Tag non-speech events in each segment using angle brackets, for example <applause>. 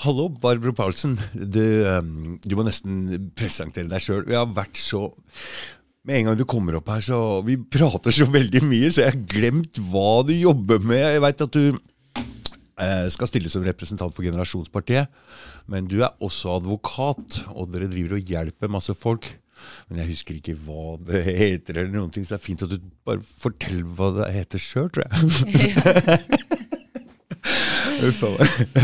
Hallo, Barbro Paulsen. Du, um, du må nesten presentere deg sjøl. Vi har vært så Med en gang du kommer opp her, så Vi prater så veldig mye, så jeg har glemt hva du jobber med. Jeg veit at du eh, skal stille som representant for Generasjonspartiet, men du er også advokat, og dere driver og hjelper masse folk. Men jeg husker ikke hva det heter, eller noen ting, så det er fint at du bare forteller hva det heter sjøl, tror jeg. <laughs> <laughs> Uff.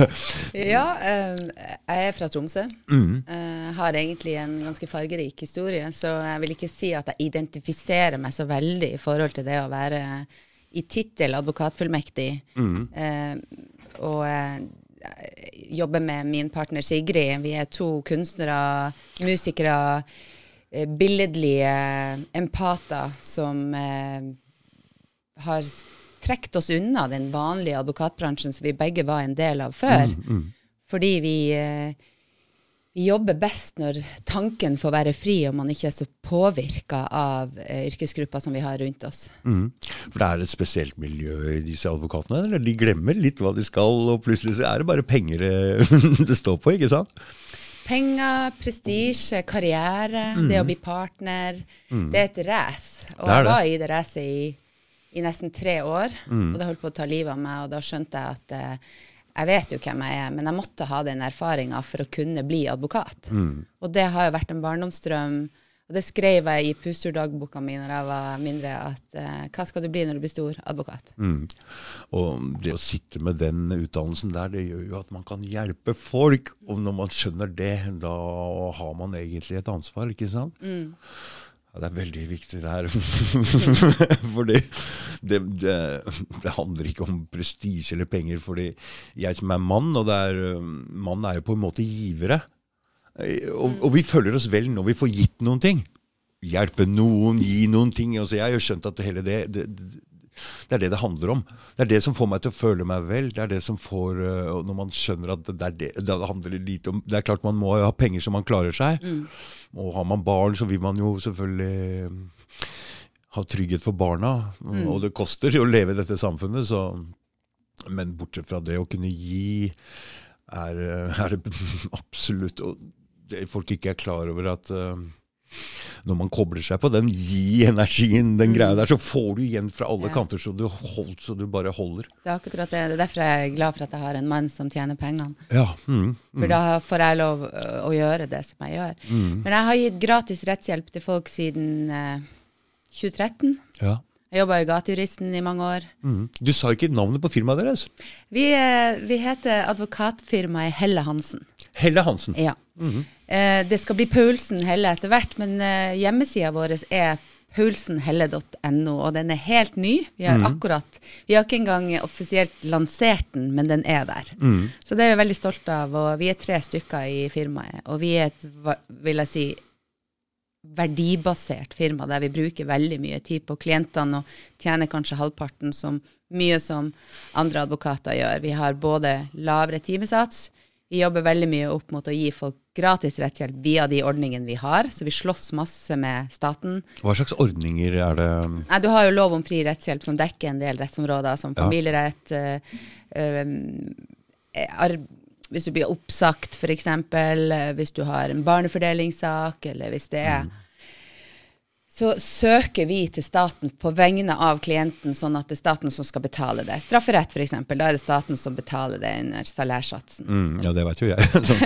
<laughs> Ja, eh, jeg er fra Tromsø. Mm. Eh, har egentlig en ganske fargerik historie, så jeg vil ikke si at jeg identifiserer meg så veldig i forhold til det å være i tittel advokatfullmektig. Mm. Eh, og eh, jobbe med min partner Sigrid. Vi er to kunstnere, musikere, billedlige empater som har trukket oss unna den vanlige advokatbransjen som vi begge var en del av før. Fordi vi, eh, vi jobber best når tanken får være fri, og man ikke er så påvirka av eh, yrkesgrupper som vi har rundt oss. Mm. For det er et spesielt miljø i disse advokatene? Eller de glemmer litt hva de skal, og plutselig så er det bare penger det, <laughs> det står på, ikke sant? Penger, prestisje, karriere, det å bli partner. Det er et race. Og er jeg var i det racet i, i nesten tre år, og det holdt på å ta livet av meg, og da skjønte jeg at eh, jeg vet jo hvem jeg er, men jeg måtte ha den erfaringa for å kunne bli advokat. Og det har jo vært en barndomsdrøm. Og det skrev jeg i pussurdagboka mi når jeg var mindre, at eh, hva skal du bli når du blir stor? Advokat. Mm. Og det å sitte med den utdannelsen der, det gjør jo at man kan hjelpe folk. Og når man skjønner det, da har man egentlig et ansvar, ikke sant? Ja, det er veldig viktig det her. <laughs> fordi det, det, det handler ikke om prestisje eller penger. fordi jeg som er mann, og det er, um, mann er jo på en måte givere. Eh, Og, og vi føler oss vel når vi får gitt noen ting. Hjelpe noen, gi noen ting. Altså, jeg har jo skjønt at hele det, det, det er det det handler om. Det er det som får meg til å føle meg vel. Det er det som får øh, Når man skjønner at det, er det, det handler lite om Det er klart man må ha penger så man klarer seg. Og har man barn, så vil man jo selvfølgelig øh, ha trygghet for barna. Og det koster å leve i dette samfunnet, så Men bortsett fra det å kunne gi, er, øh, er det <laughs> absolutt Og det folk ikke er klar over at når man kobler seg på den, gi energien, den greia der, så får du igjen fra alle Ja. kanter så du, holdt, så du bare holder. Det er akkurat det. Det er derfor jeg er glad for at jeg har en mann som tjener pengene. Ja. Mm, For da får jeg lov å gjøre det som jeg gjør. Men jeg har gitt gratis rettshjelp til folk siden eh, 2013. ja. Jeg jobba i Gatejuristen i mange år. Mm. Du sa ikke navnet på firmaet deres. Vi, eh, vi heter advokatfirmaet Helle Hansen. Helle Hansen. Ja. eh, det skal bli Paulsen Helle etter hvert, men eh, hjemmesida vår er paulsenhelle.no, og den er helt ny. Vi har akkurat Vi har ikke engang offisielt lansert den, men den er der. Så det er vi veldig stolte av, og vi er tre stykker i firmaet. Og vi er et, vil jeg si, verdibasert firma der vi bruker veldig mye tid på klientene og tjener kanskje halvparten som mye som andre advokater gjør. Vi har både lavere timesats, vi jobber veldig mye opp mot å gi folk gratis rettshjelp via de ordningene vi har, så vi slåss masse med staten. Hva slags ordninger er det? Nei, du har jo lov om fri rettshjelp som dekker en del rettsområder, som Ja. familierett, eh, eh, ar hvis du blir oppsagt f.eks., eh, hvis du har en barnefordelingssak, eller hvis det er så søker vi til staten på vegne av klienten, sånn at det er staten som skal betale det. Strafferett f.eks., da er det staten som betaler det under salærsatsen. Mm, ja, det vet jo jeg. <laughs> <laughs> Så,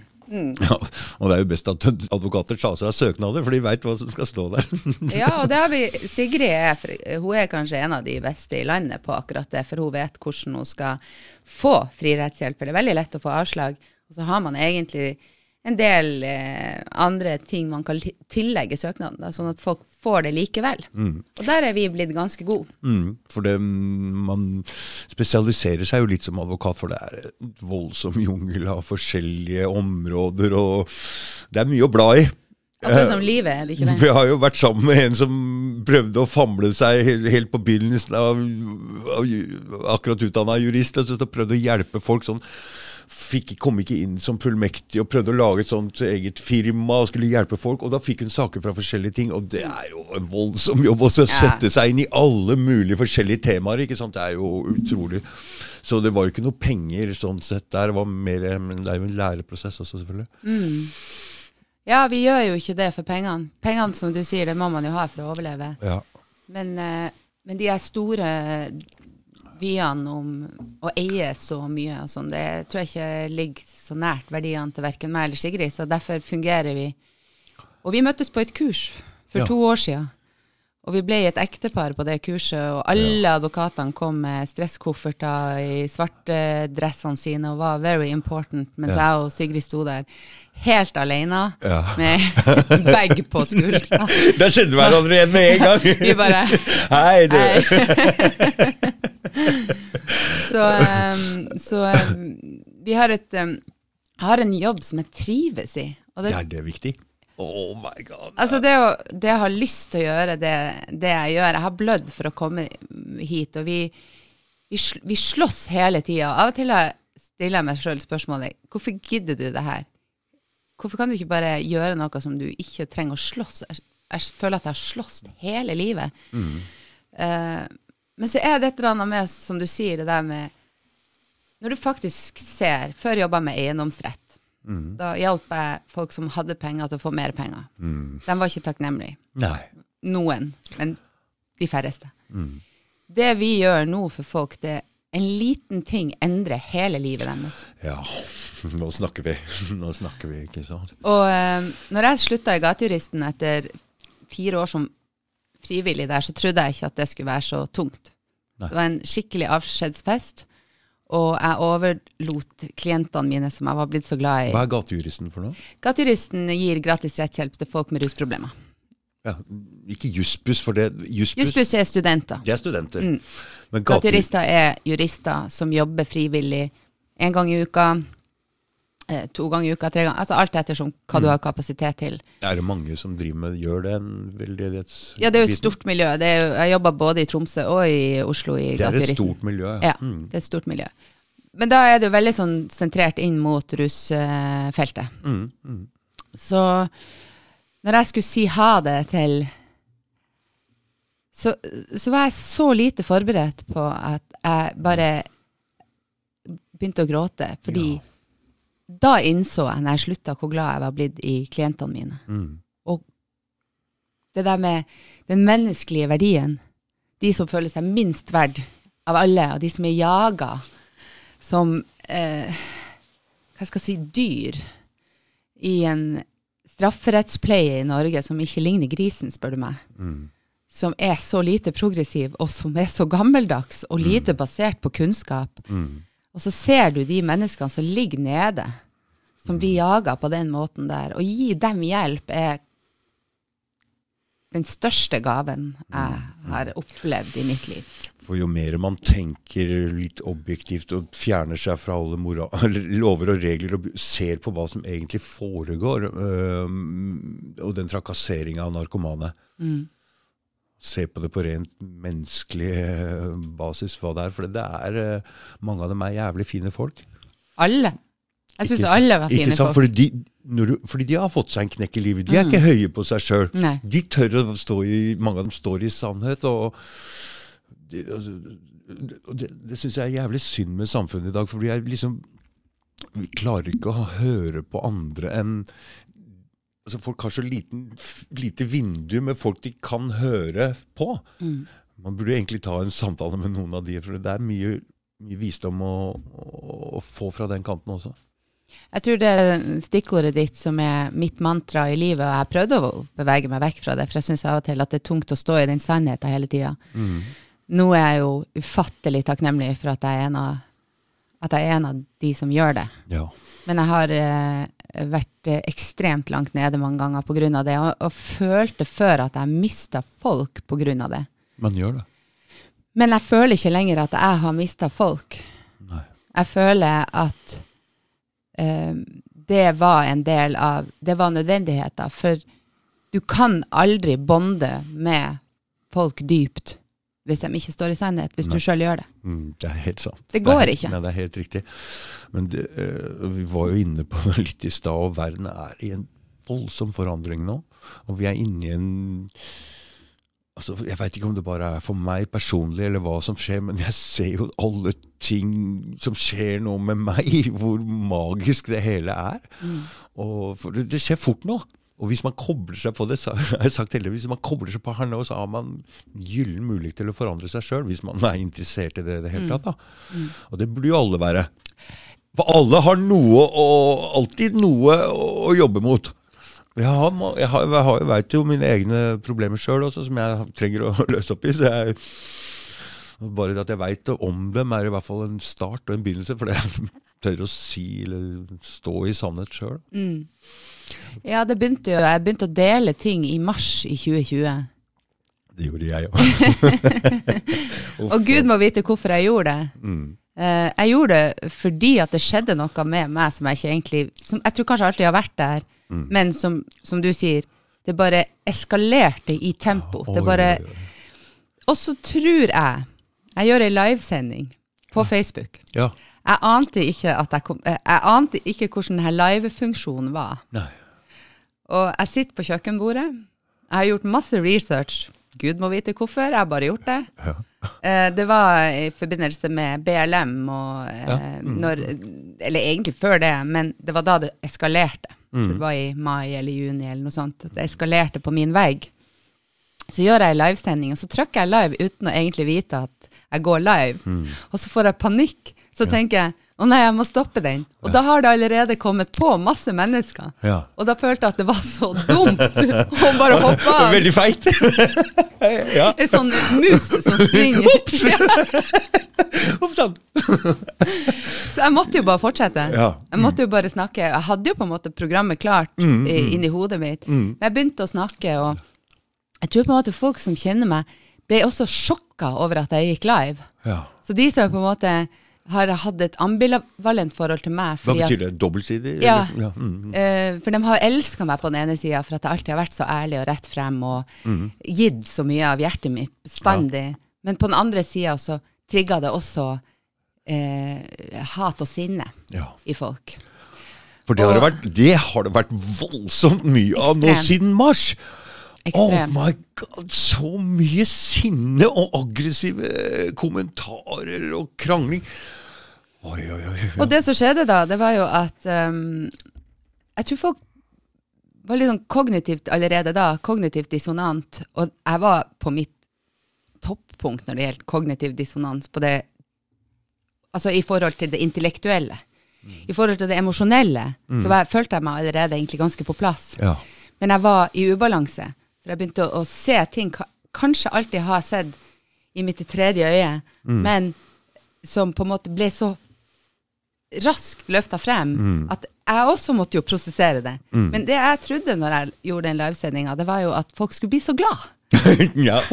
<clears throat> <clears throat> Ja. ja, og det er jo best at advokater tar seg av søknader, for de veit hva som skal stå der. <laughs> Ja, og det har vi Sigrid er, hun er kanskje en av de beste i landet på akkurat det, for hun vet hvordan hun skal få fri rettshjelp. Det er veldig lett å få avslag, og så har man egentlig en del eh, andre ting man kan tillegge søknaden, da, sånn at folk får det likevel. Og der er vi blitt ganske gode. Mm, for det, man spesialiserer seg jo litt som advokat, for det er et voldsom jungel av forskjellige områder, og det er mye å bla i. Akkurat som livet, er det ikke det? Vi har jo vært sammen med en som prøvde å famle seg helt, helt på begynnelsen av, av akkurat utdanna jurist, og prøvde å hjelpe folk sånn fikk, kom ikke inn som fullmektig og prøvde å lage et sånt eget firma og skulle hjelpe folk. Og da fikk hun saker fra forskjellige ting, og det er jo en voldsom jobb å sette seg inn i alle mulige forskjellige temaer. ikke sant? Det er jo utrolig. Så det var jo ikke noe penger sånn sett der. Det var mer, men det er jo en læreprosess også, selvfølgelig. Ja, vi gjør jo ikke det for pengene. Pengene, som du sier, det må man jo ha for å overleve. Ja. Men, eh, men de er store vyene om å eie så mye og sånn, det tror jeg ikke ligger så nært verdiene til verken meg eller Sigrid, så derfor fungerer vi. Og vi møttes på et kurs for Ja. to år siden. Og vi ble et ektepar på det kurset, og alle advokatene kom med stresskofferter i svartedressene sine og var very important, mens Ja. jeg og Sigrid sto der helt alene Ja. med <laughs> bag på skuldra. Da skjønte vi hverandre igjen med en gang! Vi bare Hei, du! Hei. <laughs> <laughs> så um, så um, vi har et um, har en jobb som jeg trives i. Og det, Er det viktig? Oh my god. altså det, å, det jeg har lyst til å gjøre det, det jeg gjør Jeg har blødd for å komme hit, og vi, vi, vi slåss hele tida. Av og til har jeg- stiller jeg meg sjøl spørsmålet hvorfor gidder du det her? Hvorfor kan du ikke bare gjøre noe som du ikke trenger å slåss? Jeg, jeg føler at jeg har slåss hele livet. Eh, men så er det et eller annet med, som du sier, det der med Når du faktisk ser Før jobba jeg med eiendomsrett. Da hjalp jeg folk som hadde penger, til å få mer penger. De var ikke takknemlige. Nei. Noen, men de færreste. Det vi gjør nå for folk, det er en liten ting endrer hele livet deres. Ja, <laughs> nå snakker vi. <laughs> Nå snakker vi, ikke sant? Og eh, når jeg slutta i Gatejuristen etter fire år som frivillig der, så trodde jeg ikke at det skulle være så tungt. Nei. Det var en skikkelig avskjedsfest, og jeg overlot klientene mine som jeg var blitt så glad i. Hva er gatejuristen for noe? Gatejuristen gir gratis rettshjelp til folk med rusproblemer. Ja, ikke jussbuss, for det Jussbuss, er studenter. de er studenter. Men Gatejurister er jurister som jobber frivillig en gang i uka, to ganger i uka, tre ganger Altså alt ettersom hva Mm. du har kapasitet til. er det mange som driver med gjør det? En veldedighets... Ja, det er jo et stort miljø. Det jo, jeg jobber både i Tromsø og i Oslo i Det er et stort miljø, Ja, det er et stort miljø. Men da er det jo veldig sånn sentrert inn mot rusfeltet. Mm, mm. Så når jeg skulle si ha det til så, så var jeg så lite forberedt på at jeg bare begynte å gråte. Fordi da innså jeg, når jeg slutta, hvor glad jeg var blitt i klientene mine. Mm. Og det der med den menneskelige verdien. De som føler seg minst verd av alle, og de som er jaga som eh, hva skal jeg si dyr i en strafferettspleie i Norge som ikke ligner grisen, spør du meg. Som er så lite progressiv, og som er så gammeldags og lite basert på kunnskap. Og så ser du de menneskene som ligger nede, som blir jaga på den måten der. Å gi dem hjelp er den største gaven jeg har opplevd i mitt liv. For jo mer man tenker litt objektivt og fjerner seg fra alle mora <laughs> lover og regler og ser på hva som egentlig foregår, øh, og den trakasseringa av narkomane Se på det på rent menneskelig øh, basis, hva det er. For det er øh, mange av dem er jævlig fine folk. Alle. Jeg syns alle var fine sant? folk. Fordi de, du, fordi de har fått seg en knekk i livet. De er ikke høye på seg sjøl. De tør å stå i Mange av dem står i sannhet. og de, altså, det, det syns jeg er jævlig synd med samfunnet i dag. For vi er liksom Vi klarer ikke å høre på andre enn altså Folk har så liten, lite vindu med folk de kan høre på. Mm. Man burde egentlig ta en samtale med noen av de, for det er mye, mye visdom å, å, få fra den kanten også. Jeg tror det er stikkordet ditt som er mitt mantra i livet, og jeg prøvde å bevege meg vekk fra det, for jeg syns av og til at det er tungt å stå i den sannheten hele tida. Nå er jeg jo ufattelig takknemlig for at jeg er en av, at jeg er en av de som gjør det. Ja. Men jeg har eh, vært eh, ekstremt langt nede mange ganger pga. det, og, og følte før at jeg mista folk pga. det. Men gjør det. Men jeg føler ikke lenger at jeg har mista folk. Nei. Jeg føler at eh, det var en del av Det var nødvendigheter. For du kan aldri bonde med folk dypt hvis de ikke står i sannhet, hvis du sjøl gjør det. Mm, det er helt sant. Det går er, ikke. Nei, det er helt riktig. Men det, eh, vi var jo inne på det litt i stad, og verden er i en voldsom forandring nå. Og vi er inne i en altså, Jeg veit ikke om det bare er for meg personlig, eller hva som skjer, men jeg ser jo alle ting som skjer nå med meg, <laughs> hvor magisk det hele er. Og for det, det skjer fort nå. Og hvis man kobler seg på det, så <laughs> har jeg sagt heller, hvis man kobler seg på her nå, så har man gyllen mulighet til å forandre seg sjøl, hvis man er interessert i det i det hele tatt. da. Og det burde jo alle være. For alle har noe og alltid noe å, jobbe mot. Jeg har, jeg har, jeg vet jo mine egne problemer sjøl som jeg trenger å <laughs> løse opp i. så jeg bare at jeg veit om dem, er i hvert fall en start og en begynnelse. For det tør å si eller stå i sannhet sjøl. Ja, det begynte jo, jeg begynte å dele ting i mars i 2020. Det gjorde jeg òg. <laughs> Og Gud må vite hvorfor jeg gjorde det. Mm. Eh, jeg gjorde det fordi at det skjedde noe med meg som jeg ikke egentlig som Jeg tror kanskje alltid har vært der, Mm. men som, som du sier, det bare eskalerte i tempo. Det bare Og så tror jeg Jeg gjør ei livesending på Facebook. Ja. Jeg ante ikke jeg kom eh, Jeg ante ikke hvordan denne live-funksjonen var. Nei. Og jeg sitter på kjøkkenbordet. Jeg har gjort masse research. Gud må vite hvorfor, jeg har bare gjort det. Ja. Eh, det var i forbindelse med BLM og eh, Ja, mm. når, Eller egentlig før det, men det var da det eskalerte. Mm. Det var i mai eller juni eller noe sånt. At det eskalerte på min vegg. Så gjør jeg livesending, og så trykker jeg live uten å egentlig vite at jeg går live. Mm. Og så får jeg panikk. Så tenker jeg å nei, jeg må stoppe den. Og da har det allerede kommet på masse mennesker. Ja. Og da følte jeg at det var så dumt <laughs> å bare hoppe av. Veldig feit! <laughs> ja. En sånn mus som springer. Uff sann. <laughs> Så jeg måtte jo bare fortsette. Ja. Jeg måtte jo bare snakke. Jeg hadde jo på en måte programmet klart Mm, mm, inni hodet mitt. Men jeg begynte å snakke, og jeg tror på en måte folk som kjenner meg, ble også sjokka over at jeg gikk live. Ja. Så de som på en måte har hatt et ambivalent forhold til meg Hva betyr det? Dobbeltsidig? Ja. ja. Mm. Eh, for de har elska meg på den ene sida for at jeg alltid har vært så ærlig og rett frem og Mm. gitt så mye av hjertet mitt bestandig. Men på den andre sida så trigga det også uh, hat og sinne ja. i folk. For det har det, vært, det har det vært voldsomt mye av nå siden mars. Oh my god, så mye sinne og aggressive kommentarer og krangling. Oi, oi, oi. Og det som skjedde da, det var jo at um, Jeg tror folk var litt sånn kognitivt allerede da, kognitivt dissonant. Og jeg var på mitt toppunkt når det gjelder kognitiv dissonans på det Altså i forhold til det intellektuelle. I forhold til det emosjonelle så var, følte jeg meg allerede egentlig ganske på plass. Ja. Men jeg var i ubalanse. For jeg begynte å, å se ting kanskje alltid har sett i mitt tredje øye, men som på en måte ble så raskt løfta frem at jeg også måtte jo prosessere det. Men det jeg trodde når jeg gjorde den livesendinga, det var jo at folk skulle bli så glad. <laughs> ja. <laughs>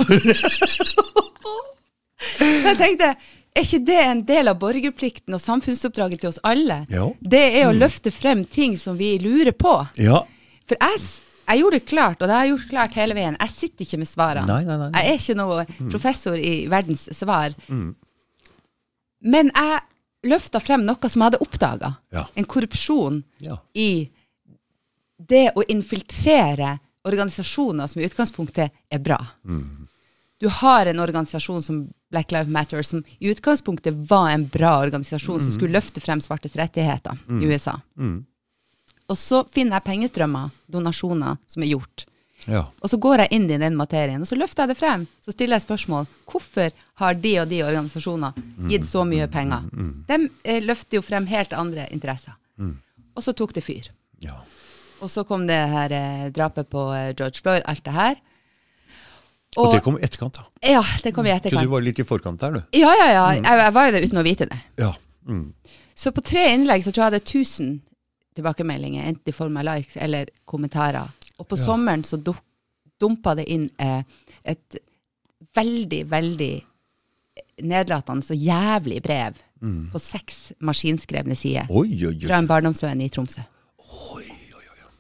Så jeg tenkte, er ikke det en del av borgerplikten og samfunnsoppdraget til oss alle? Ja. Det er å løfte frem ting som vi lurer på. ja. For jeg, jeg gjorde det klart, og det har jeg gjort klart hele veien. Jeg sitter ikke med svarene. Nei, nei, nei. Jeg er ikke noe professor i verdens svar. Men jeg løfta frem noe som jeg hadde oppdaga. Ja. En korrupsjon Ja. i det å infiltrere organisasjoner som i utgangspunktet er bra. Du har en organisasjon som Black Lives Matter, som i utgangspunktet var en bra organisasjon som skulle løfte frem svartes rettigheter i USA. Og så finner jeg pengestrømmer, donasjoner, som er gjort. ja. Og så går jeg inn i den materien, og så løfter jeg det frem. Så stiller jeg spørsmål. Hvorfor har de og de organisasjoner gitt så mye penger? De eh, løfter jo frem helt andre interesser. Og så tok det fyr. ja. Og så kom det her eh, drapet på eh, George Floyd, alt det her. Og det kom i etterkant, da. Ja, det kom i Så du var litt i forkant der, du. Ja, ja, ja. Jeg, jeg var jo det uten å vite det. Ja. Mm. Så på tre innlegg så tror jeg det er 1000 tilbakemeldinger, enten i form av likes eller kommentarer. Og på Ja. sommeren så dumpa det inn eh, et veldig, veldig nedlatende og jævlig brev på seks maskinskrevne sider Oi, oi, oi. fra en barndomsvenn i Tromsø.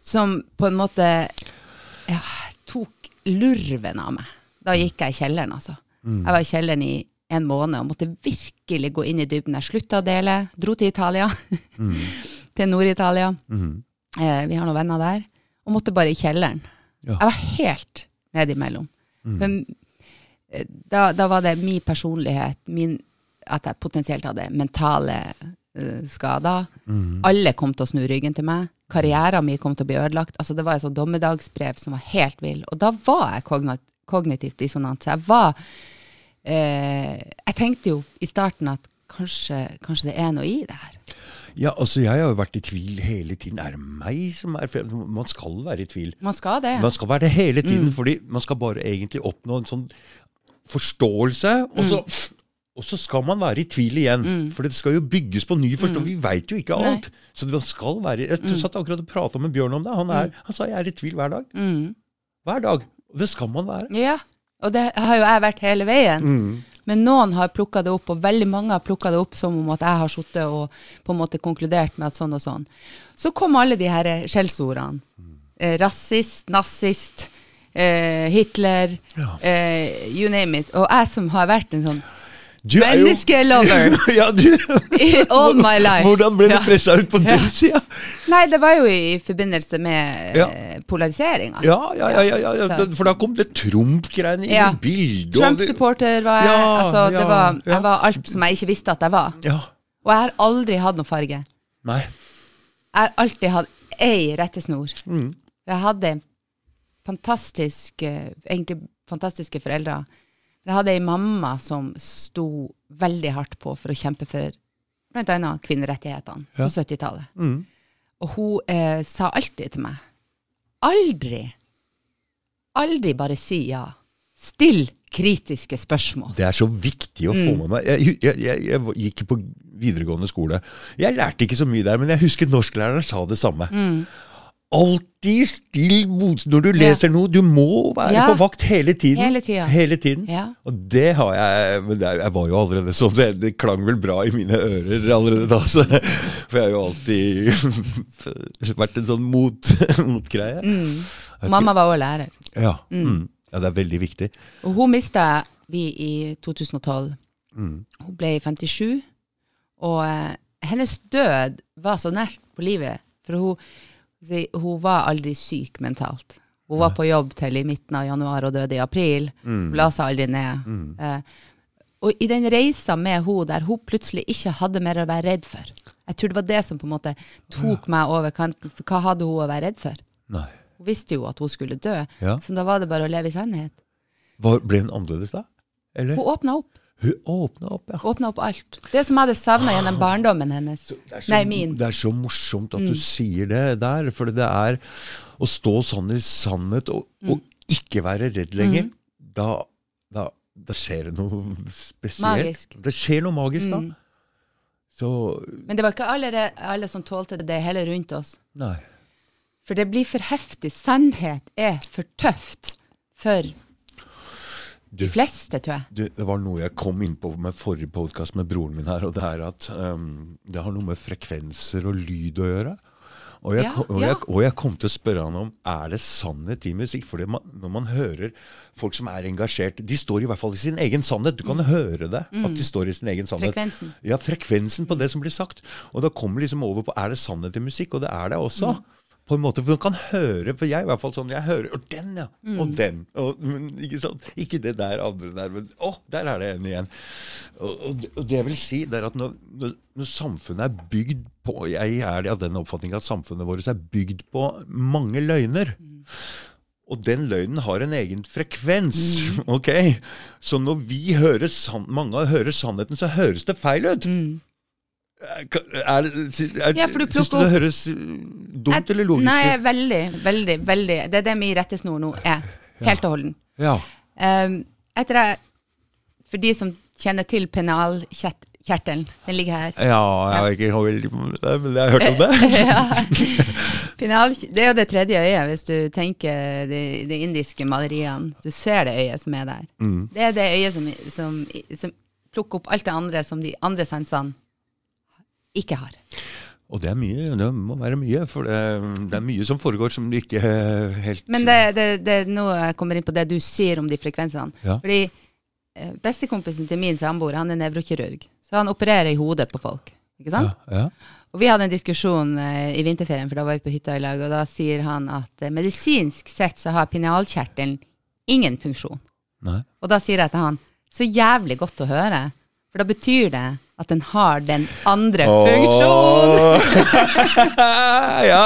Som på en måte ja, tok lurven av meg. Da gikk jeg i kjelleren, altså. Jeg var i kjelleren i en måned og måtte virkelig gå inn i dybden. Jeg slutta å dele, dro til Italia, <laughs> til Nord-Italia. Mhm. Eh, vi har noen venner der. Og måtte bare i kjelleren. Ja. Jeg var helt nedimellom. Eh, da, da var det min personlighet, min, at jeg potensielt hadde mentale uh, skader. Alle kom til å snu ryggen til meg. Karrieren min kom til å bli ødelagt. Altså, det var et sånt dommedagsbrev som var helt vill. Og da var jeg kogna- kognitivt dissonant. Så jeg var uh, Jeg tenkte jo i starten at kanskje, kanskje det er noe i det her. Ja, altså Jeg har jo vært i tvil hele tiden. Er det meg som er for Man skal være i tvil. Man skal det. Man skal være det hele tiden, fordi man skal bare egentlig oppnå en sånn forståelse, og så, og så skal man være i tvil igjen. For det skal jo bygges på ny forståelse. Vi veit jo ikke alt. Så man skal være Jeg satt akkurat og prata med Bjørn om det. Han, er, han sa jeg er i tvil hver dag. Mm. Hver dag. Og det skal man være. Ja, og det har jo jeg vært hele veien. Mm. Men noen har plukka det opp, og veldig mange har plukka det opp som om at jeg har sittet og på en måte konkludert med at sånn og sånn. Så kom alle de her skjellsordene. Eh, rasist, nazist, eh, Hitler, Ja. eh, you name it. Og jeg som har vært en sånn jo- Menneskelover. <laughs> ja, du, all my life. Hvordan ble du Ja. pressa ut på den sida? Nei, det var jo i forbindelse med Ja. eh, polariseringa. Ja, ja, ja. For da kom det Trump-greiene inn i bildet. Trump-supporter var jeg. Altså, det var, jeg var alt som jeg ikke visste at jeg var. Ja. Og jeg har aldri hatt noe farge. Nei. Jeg har alltid hatt ei rettesnor. Mm. Jeg hadde fantastisk, egentlig fantastiske foreldre. Jeg hadde ei mamma som sto veldig hardt på for å kjempe for annet kvinnerettighetene Ja. på 70-tallet. Mm. Og hun eh, sa alltid til meg Aldri, aldri bare si ja. Still kritiske spørsmål. Det er så viktig å få Mm. med meg. Jeg, jeg, jeg, jeg gikk på videregående skole. Jeg lærte ikke så mye der, men jeg husker norsklæreren sa det samme. Mm. Alltid still motstand når du leser noe. Du må være Ja. på vakt hele tiden. Hele. Hele tiden. Ja. Og det har jeg Men jeg var jo allerede sånn, det, det klang vel bra i mine ører allerede da. Så, for jeg har jo alltid <laughs> vært en sånn mot, <laughs> motgreie. Mm. Mamma var også lærer. Ja. Mm. ja, det er veldig viktig. Og hun mista vi i 2012. Mm. Hun ble 57, og eh, hennes død var så nært på livet. For hun, hun var aldri syk mentalt. Hun var på jobb til i midten av januar og døde i april. Hun la seg aldri ned. Eh, og i den reisa med hun der hun plutselig ikke hadde mer å være redd for. Jeg tror det var det som på en måte tok meg over kanten. For hva hadde hun å være redd for? Nei. Hun visste jo at hun skulle dø, Ja. så da var det bare å leve i sannhet. Var, ble den annerledes da? Eller? Hun åpna opp. Hun åpna opp, ja. Åpna opp alt. Det som jeg hadde savna gjennom barndommen hennes. Så, Nei, min. Mm. Det er så morsomt at du sier det der, for det er å stå sånn i sannhet og, Mm. og ikke være redd lenger. Da, da, da skjer det noe spesielt. Magisk. Det skjer noe magisk da. Mm. Så Men det var ikke alle, alle som tålte det heller rundt oss. Nei. For det blir for heftig. Sannhet er for tøft for Du, de fleste, tror jeg. du, det var noe jeg kom inn på med forrige podkast med broren min her, og det er at um, det har noe med frekvenser og lyd å gjøre. Og jeg, Ja, kom- og, jeg, og jeg kom til å spørre han om er det sannhet i musikk. For når man hører folk som er engasjert De står i hvert fall i sin egen sannhet. Du kan høre det. At de står i sin egen sannhet. Mm. Frekvensen. Ja, frekvensen på det som blir sagt. Og da kommer liksom over på er det sannhet i musikk, og det er det også. Mm. På en måte, For du kan høre For jeg er i hvert fall sånn Jeg hører Og den, ja! Mm. Og den. Og, men, ikke, sant? ikke det der andre der, men å, der er det en igjen. Og, og, det- og det jeg vil si, det er at når, når, samfunnet er bygd på Jeg er av den oppfatning at samfunnet vårt er bygd på mange løgner. Og den løgnen har en egen frekvens. <laughs> ok? Så når vi hører mange hører sannheten, så høres det feil ut. Er, er, er, Ja, Syns du det høres dumt eller logisk Nei, veldig, veldig, veldig. Det er det min rettesnor nå er. Helt og holden. Ja. Um, etter jeg, for de som kjenner til penalkjertelen, den ligger her. ja, jeg har ikke veldig Men jeg har hørt om det. <laughs> ja. Penal, det er jo det tredje øyet, hvis du tenker de, de indiske maleriene. Du ser det øyet som er der. Mm. Det er det øyet som, som, som plukker opp alt det andre som de andre sansene ikke har. Og det er mye. Det må være mye. For det, det er mye som foregår som du ikke helt Men det, det, det er kommer jeg inn på det du sier om de frekvensene. Ja. Fordi eh, Bestekompisen til min samboer, han er nevrokirurg. Så han opererer i hodet på folk. Ikke sant? Ja, ja. Og vi hadde en diskusjon eh, i vinterferien, for da var vi på hytta i lag, og da sier han at eh, medisinsk sett så har pinealkjertelen ingen funksjon. Nei. Og da sier jeg til han, så jævlig godt å høre, for da betyr det at den har den andre funksjonen. <laughs> Ja.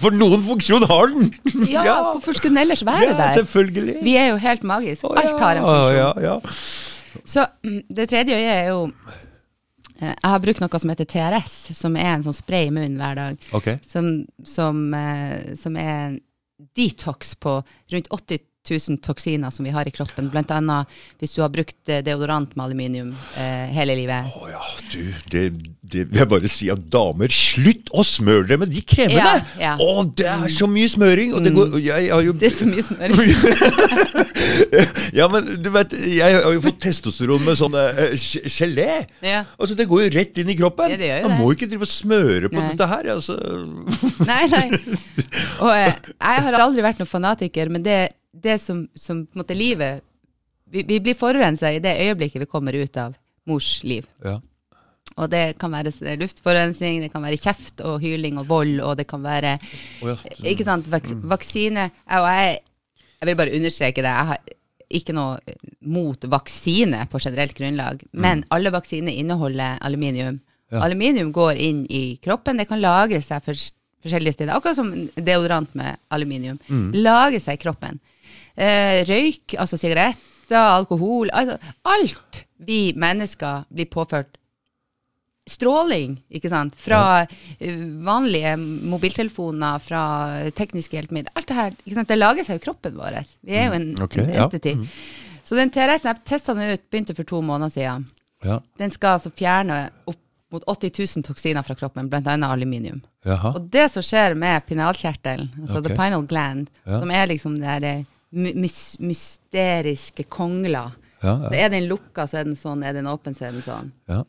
For noen funksjon har den! Ja, hvorfor skulle den ellers være ja, der? selvfølgelig. Vi er jo helt magiske. Oh, Alt har en ja, funksjon. Ja, ja. Så mm, det tredje er jo eh, Jeg har brukt noe som heter TRS, som er en sånn spray i munnen hver dag. Okay. Som, som, eh, som er en detox på rundt 80 000 toksiner som vi har i kroppen. Blant annet hvis du har brukt eh, deodorant med aluminium eh, hele livet. Å ja, du, det, det vil jeg bare si at damer, slutt å smøre dere med de kremene! Ja, ja. oh, det er så mye smøring! Og det går og Jeg har jo Det er så mye smøring. <laughs> Ja, men du vet, jeg har jo fått testosteron med sånn gelé. Ja. Altså, det går jo rett inn i kroppen. Ja, det gjør jo Man det. må ikke drive og smøre på Nei. dette her. Altså. Nei, nei. <laughs> Og eh, jeg har aldri vært noen fanatiker, men det, det som, som på en måte livet Vi, vi blir forurensa i det øyeblikket vi kommer ut av mors liv. Ja. Og det kan være luftforurensning, det kan være kjeft og hyling og vold, og det kan være oh, ja. Ikke sant, vaks, vaksine Og jeg, jeg vil bare understreke det. Jeg har ikke noe mot vaksine på generelt grunnlag, men alle vaksiner inneholder aluminium. Ja. Aluminium går inn i kroppen. Det kan lagre seg for forskjellige steder. Akkurat som deodorant med aluminium. Lagre seg i kroppen. Eh, røyk, altså sigaretter, alkohol altså, Alt vi mennesker blir påført stråling, ikke sant, fra ja. vanlige mobiltelefoner, fra tekniske hjelpemidler, alt det her, ikke sant, det lager jo i kroppen vår. Vi er jo en, okay, en ja. entity. Så den TRS-en jeg testa ut, begynte for to måneder siden. Ja. Den skal altså fjerne opp mot 80 000 toksiner fra kroppen, annet aluminium. Jaha. Og det som skjer med pinalkjertelen, altså okay. the pinal gland, som er liksom det eh, mys mysteriske kongler, Ja, så ja, er den lukka, så er den sånn, er den åpen, så er den sånn. ja.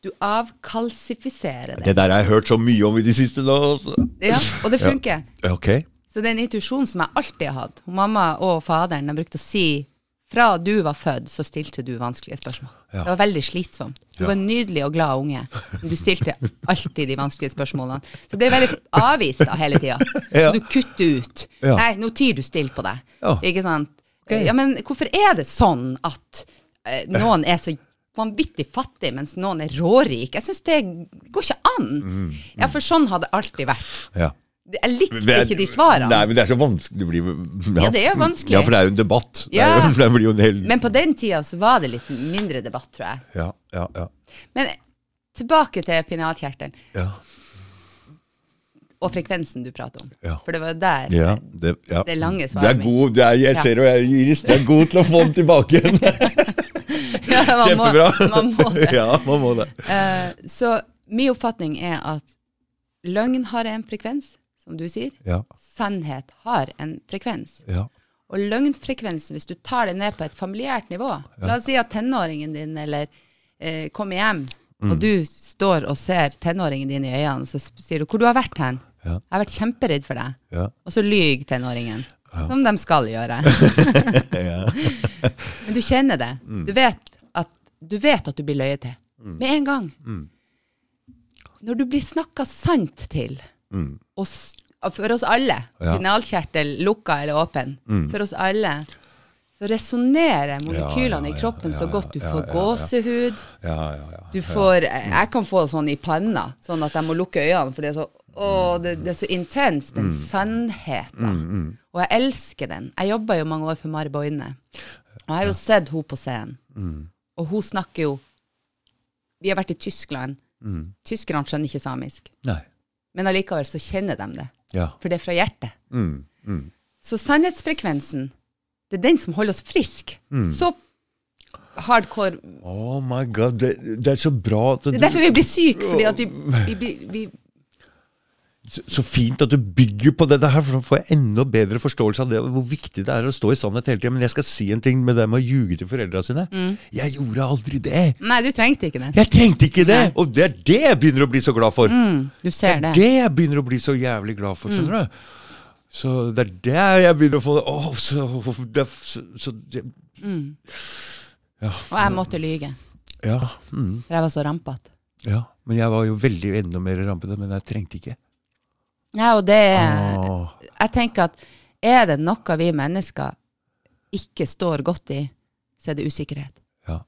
Du avkalsifiserer det. Det der har jeg hørt så mye om i det siste nå. Altså. Ja, og det funker. Ja, Ok. Så det er en intuisjon som jeg alltid har hatt. Og mamma og faderen har brukt å si fra du var født, så stilte du vanskelige spørsmål. Ja. Det var veldig slitsomt. Du Ja. var en nydelig og glad unge, men du stilte alltid de vanskelige spørsmålene. Så du ble veldig avvist hele tida. <laughs> Ja. Så du kutter ut. Nei, nå tier du stille på det. Ja. Ikke sant? Ja, men hvorfor er det sånn at eh, noen er så vanvittig fattig, mens noen er rårik? Jeg syns det går ikke an. Mm, Ja, for sånn har det alltid vært. Ja. Jeg likte ikke de svarene. Nei, men det er så vanskelig. Det blir, Ja, det er vanskelig. Ja, for det er jo en debatt. Det, Ja. jo, <laughs> det blir jo en hel Men på den tida så var det litt mindre debatt, tror jeg. Ja, ja, ja. Men tilbake til pinalkjertelen ja, og frekvensen du prater om. Ja. For det var der ja, det, ja. det lange Det svaret mitt. god, det er, jeg ser jo jeg, Iris, det er god til å få den tilbake igjen. <laughs> Ja, man må- Kjempebra. Man må det. <laughs> ja, man må det. Uh, så min oppfatning er at løgn har en frekvens, som du sier. Ja, Sannhet har en frekvens. ja, Og løgnfrekvensen, hvis du tar det ned på et familiært nivå La oss si at tenåringen din eller eh, kommer hjem, Mm. og du står og ser tenåringen din i øynene, så sier du 'Hvor du har vært hen?' Ja. 'Jeg har vært kjemperedd for deg.' ja. Og så lyver tenåringen. Som de skal gjøre. <laughs> <laughs> Men du kjenner det. Mm. Du vet at du, vet at du blir løyet til. Med en gang. Mm. Når du blir snakka sant til, Mm. og for oss alle, Ja. finalkjertel lukka eller åpen, Mm. for oss alle, så resonnerer molekylene Ja, ja, i kroppen så godt. Du får gåsehud. ja, ja, ja. Du får Jeg kan få sånn i panna, sånn at jeg må lukke øynene, for det er så å, det, det er så intenst, den sannheten. Og jeg elsker den. Jeg jobba jo mange år for Mari Boine. Og jeg har jo sett henne på scenen. Og hun snakker jo Vi har vært i Tyskland. Tyskerne skjønner ikke samisk. Nei. Men allikevel så kjenner de det. Ja. For det er fra hjertet. Mm. Mm. Så sannhetsfrekvensen, det er den som holder oss friske. Mm. Så hardcore Oh my god, det, det er så bra at Det er derfor vi blir syke, fordi at vi, vi, vi så, fint at du bygger på dette her, for da får jeg enda bedre forståelse av det, hvor viktig det er å stå i sannhet hele tida. Men jeg skal si en ting med det med å ljuge til foreldra sine. Mm. Jeg gjorde aldri det. Nei, du trengte ikke det. Jeg trengte ikke det! Nei. Og det er det jeg begynner å bli så glad for. Mm, du ser Det det. er det jeg begynner å bli så jævlig glad for, skjønner du. Så det er der jeg begynner å få det oh, så, det, så, så det, Ja. Og jeg måtte lyge, Ja, mm, for jeg var så rampete. ja. Men jeg var jo veldig enda mer rampete, men jeg trengte ikke. Ja, og det Åh, Jeg tenker at er det noe vi mennesker ikke står godt i, så er det usikkerhet. ja.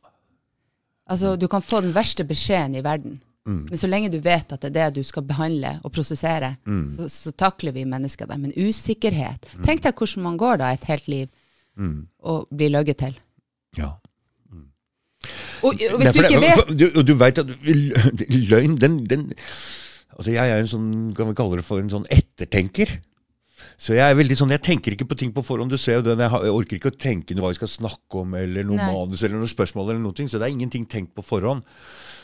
Altså, du kan få den verste beskjeden i verden, men så lenge du vet at det er det du skal behandle og prosessere, så, så takler vi mennesker det. Men usikkerhet Tenk deg hvordan man går da et helt liv Mm, og blir løyet til. ja. Og, og hvis er du ikke vet Og du, du vet at <laughs> løgn, den, den Altså, jeg er en sånn, kan vi kalle det for en sånn ettertenker. Så jeg er veldig sånn, jeg tenker ikke på ting på forhånd. Du ser jo den, jeg, orker ikke å tenke noe hva vi skal snakke om, eller noe Nei. manus, eller noe spørsmål, eller noe, så det er ingenting tenkt på forhånd.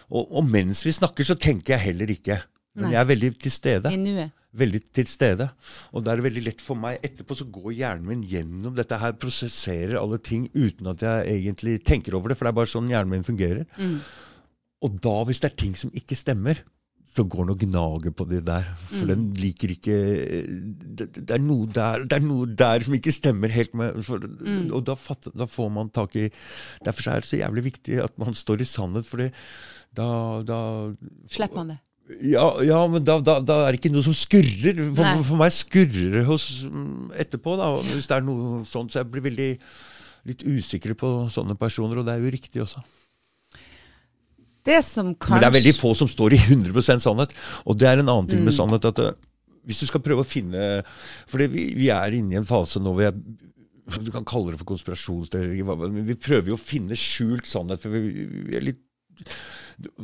Og, og mens vi snakker, så tenker jeg heller ikke. Men Nei. jeg er veldig til stede. i nuet. Veldig til stede. Og da er det veldig lett for meg Etterpå så går hjernen min gjennom dette her, prosesserer alle ting uten at jeg egentlig tenker over det, for det er bare sånn hjernen min fungerer. Og da, hvis det er ting som ikke stemmer, så går den og gnager på det der. For den liker ikke det, det, er noe der, det er noe der som ikke stemmer helt med for, Og da, fatt, da får man tak i Derfor er det så jævlig viktig at man står i sannhet, for da, da Slipper man det. ja, ja, men da, da, da er det ikke noe som skurrer. For, for meg skurrer det hos, mm, etterpå, da, hvis det er noe sånt. Så jeg blir veldig litt usikker på sånne personer, og det er jo riktig også. Det som kanskje Men det er veldig få som står i 100% sannhet. Og det er en annen ting Mm. med sannhet at eh, hvis du skal prøve å finne For vi, vi er inne i en fase nå hvor jeg Du kan kalle det for konspirasjonsteori, men vi prøver jo å finne skjult sannhet. For vi, vi er litt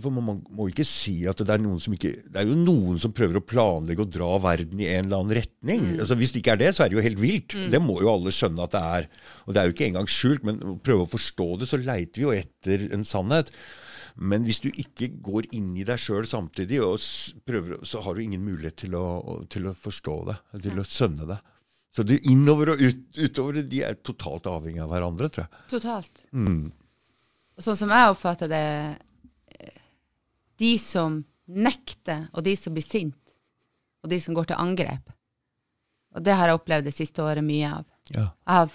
for man må- ikke si at det er noen som ikke Det er jo noen som prøver å planlegge og dra verden i en eller annen retning. Altså Hvis det ikke er det, så er det jo helt vilt. Det må jo alle skjønne at det er. Og det er jo ikke engang skjult, men å prøve å forstå det, så leiter vi jo etter en sannhet. Men hvis du ikke går inn i deg sjøl samtidig, prøver, så har du ingen mulighet til å, å- til å forstå det, til å skjønne det. Så det innover og ut, utover, de er totalt avhengig av hverandre, tror jeg. Totalt. Mm. Sånn som jeg oppfatter det, eh, de som nekter, og de som blir sint, og de som går til angrep. Og det har jeg opplevd det siste året mye av. Ja. Jeg har,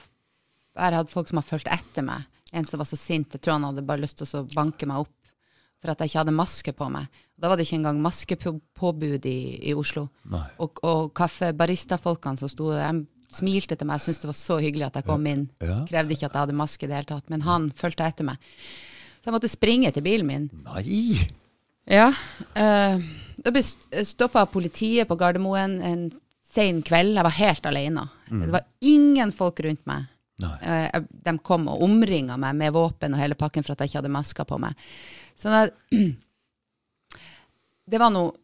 jeg har hatt folk som har fulgt etter meg. En som var så sint, jeg tror han hadde bare lyst til å banke meg opp for at jeg ikke hadde maske på meg. Da var det ikke engang maskepåbud i, i Oslo. Nei. Og, og kaffebaristafolkene som sto der, smilte til meg. Jeg syntes det var så hyggelig at jeg kom inn. Ja. Krevde ikke at jeg hadde maske i det hele tatt. Men han fulgte etter meg. Så jeg måtte springe til bilen min. Nei! Ja. Uh, da ble stoppa politiet på Gardermoen en sen kveld. Jeg var helt alene. Det var ingen folk rundt meg. Eh, jeg- de kom og omringa meg med våpen og hele pakken for at jeg ikke hadde masker på meg. Så da, <clears throat> det var noe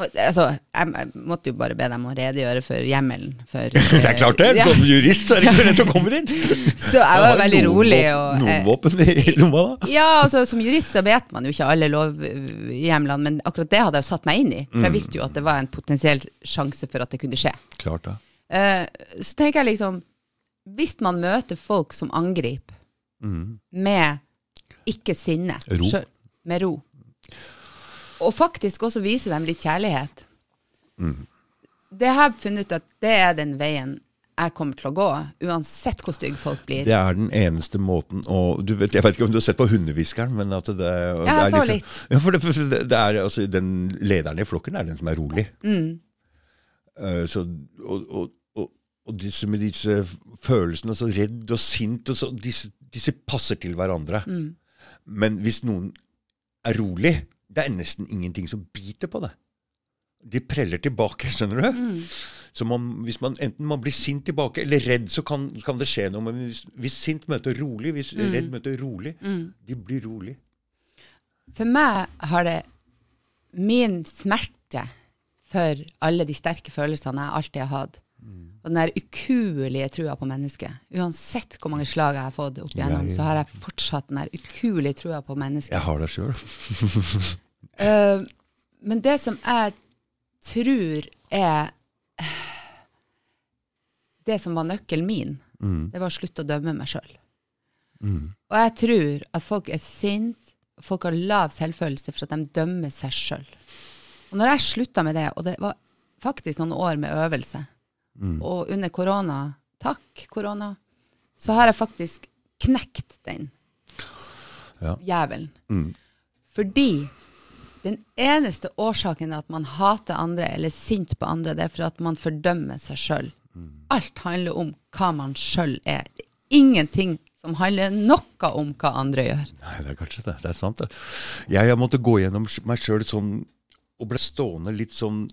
Altså, jeg, måtte jo bare be dem å redegjøre for hjemmelen. For, <laughs> Det er klart det! Ja. Som jurist så er det ikke lett å komme dit. <laughs> Så jeg var veldig rolig. Og, Noen eh, våpen i <laughs> lomma, da? ja, altså Som jurist så vet man jo ikke alle lovhjemlene, men akkurat det hadde jeg jo satt meg inn i. For jeg visste jo at det var en potensiell sjanse for at det kunne skje. Klart det. Eh, så tenker jeg liksom Hvis man møter folk som angriper med ikke sinne Ro. selv- med ro, og faktisk også vise dem litt kjærlighet Det har jeg funnet ut at det er den veien jeg kommer til å gå, uansett hvor stygge folk blir. Det er den eneste måten å du vet, Jeg vet ikke om du har sett på Hundehviskeren, men at det, Ja, det er liksom, litt. Ja, for det, det, er altså Den lederen i flokken er den som er rolig. Eh, så, og, og, og, disse med disse følelsene, så redd og sint og så, disse, disse passer til hverandre. Men hvis noen er rolig, det er nesten ingenting som biter på det. De preller tilbake, skjønner du? Så man, hvis man enten man blir sint tilbake eller redd, så kan, kan det skje noe. Men hvis, hvis sint møter rolig, hvis redd møter rolig, de blir rolig. For meg har det min smerte for alle de sterke følelsene jeg alltid har hatt, og den der ukuelige trua på mennesket. Uansett hvor mange slag jeg har fått opp igjennom, så har jeg fortsatt den der ukuelige trua på mennesket. Jeg har det sjøl. uh, <laughs> men det som jeg tror er Det som var nøkkelen min, det var å slutte å dømme meg sjøl. Og jeg tror at folk er sinte, folk har lav selvfølelse for at de dømmer seg sjøl. Og når jeg slutta med det, og det var faktisk noen år med øvelse, og under korona, takk korona, så har jeg faktisk knekt den Ja. jævelen. Mm. Fordi den eneste årsaken at man hater andre eller er sint på andre, det er for at man fordømmer seg sjøl. Mm. Alt handler om hva man sjøl er. Det er ingenting som handler noe om hva andre gjør. Nei, det er kanskje det. Det er sant, det. Jeg, jeg måtte gå gjennom meg sjøl sånn og ble stående litt sånn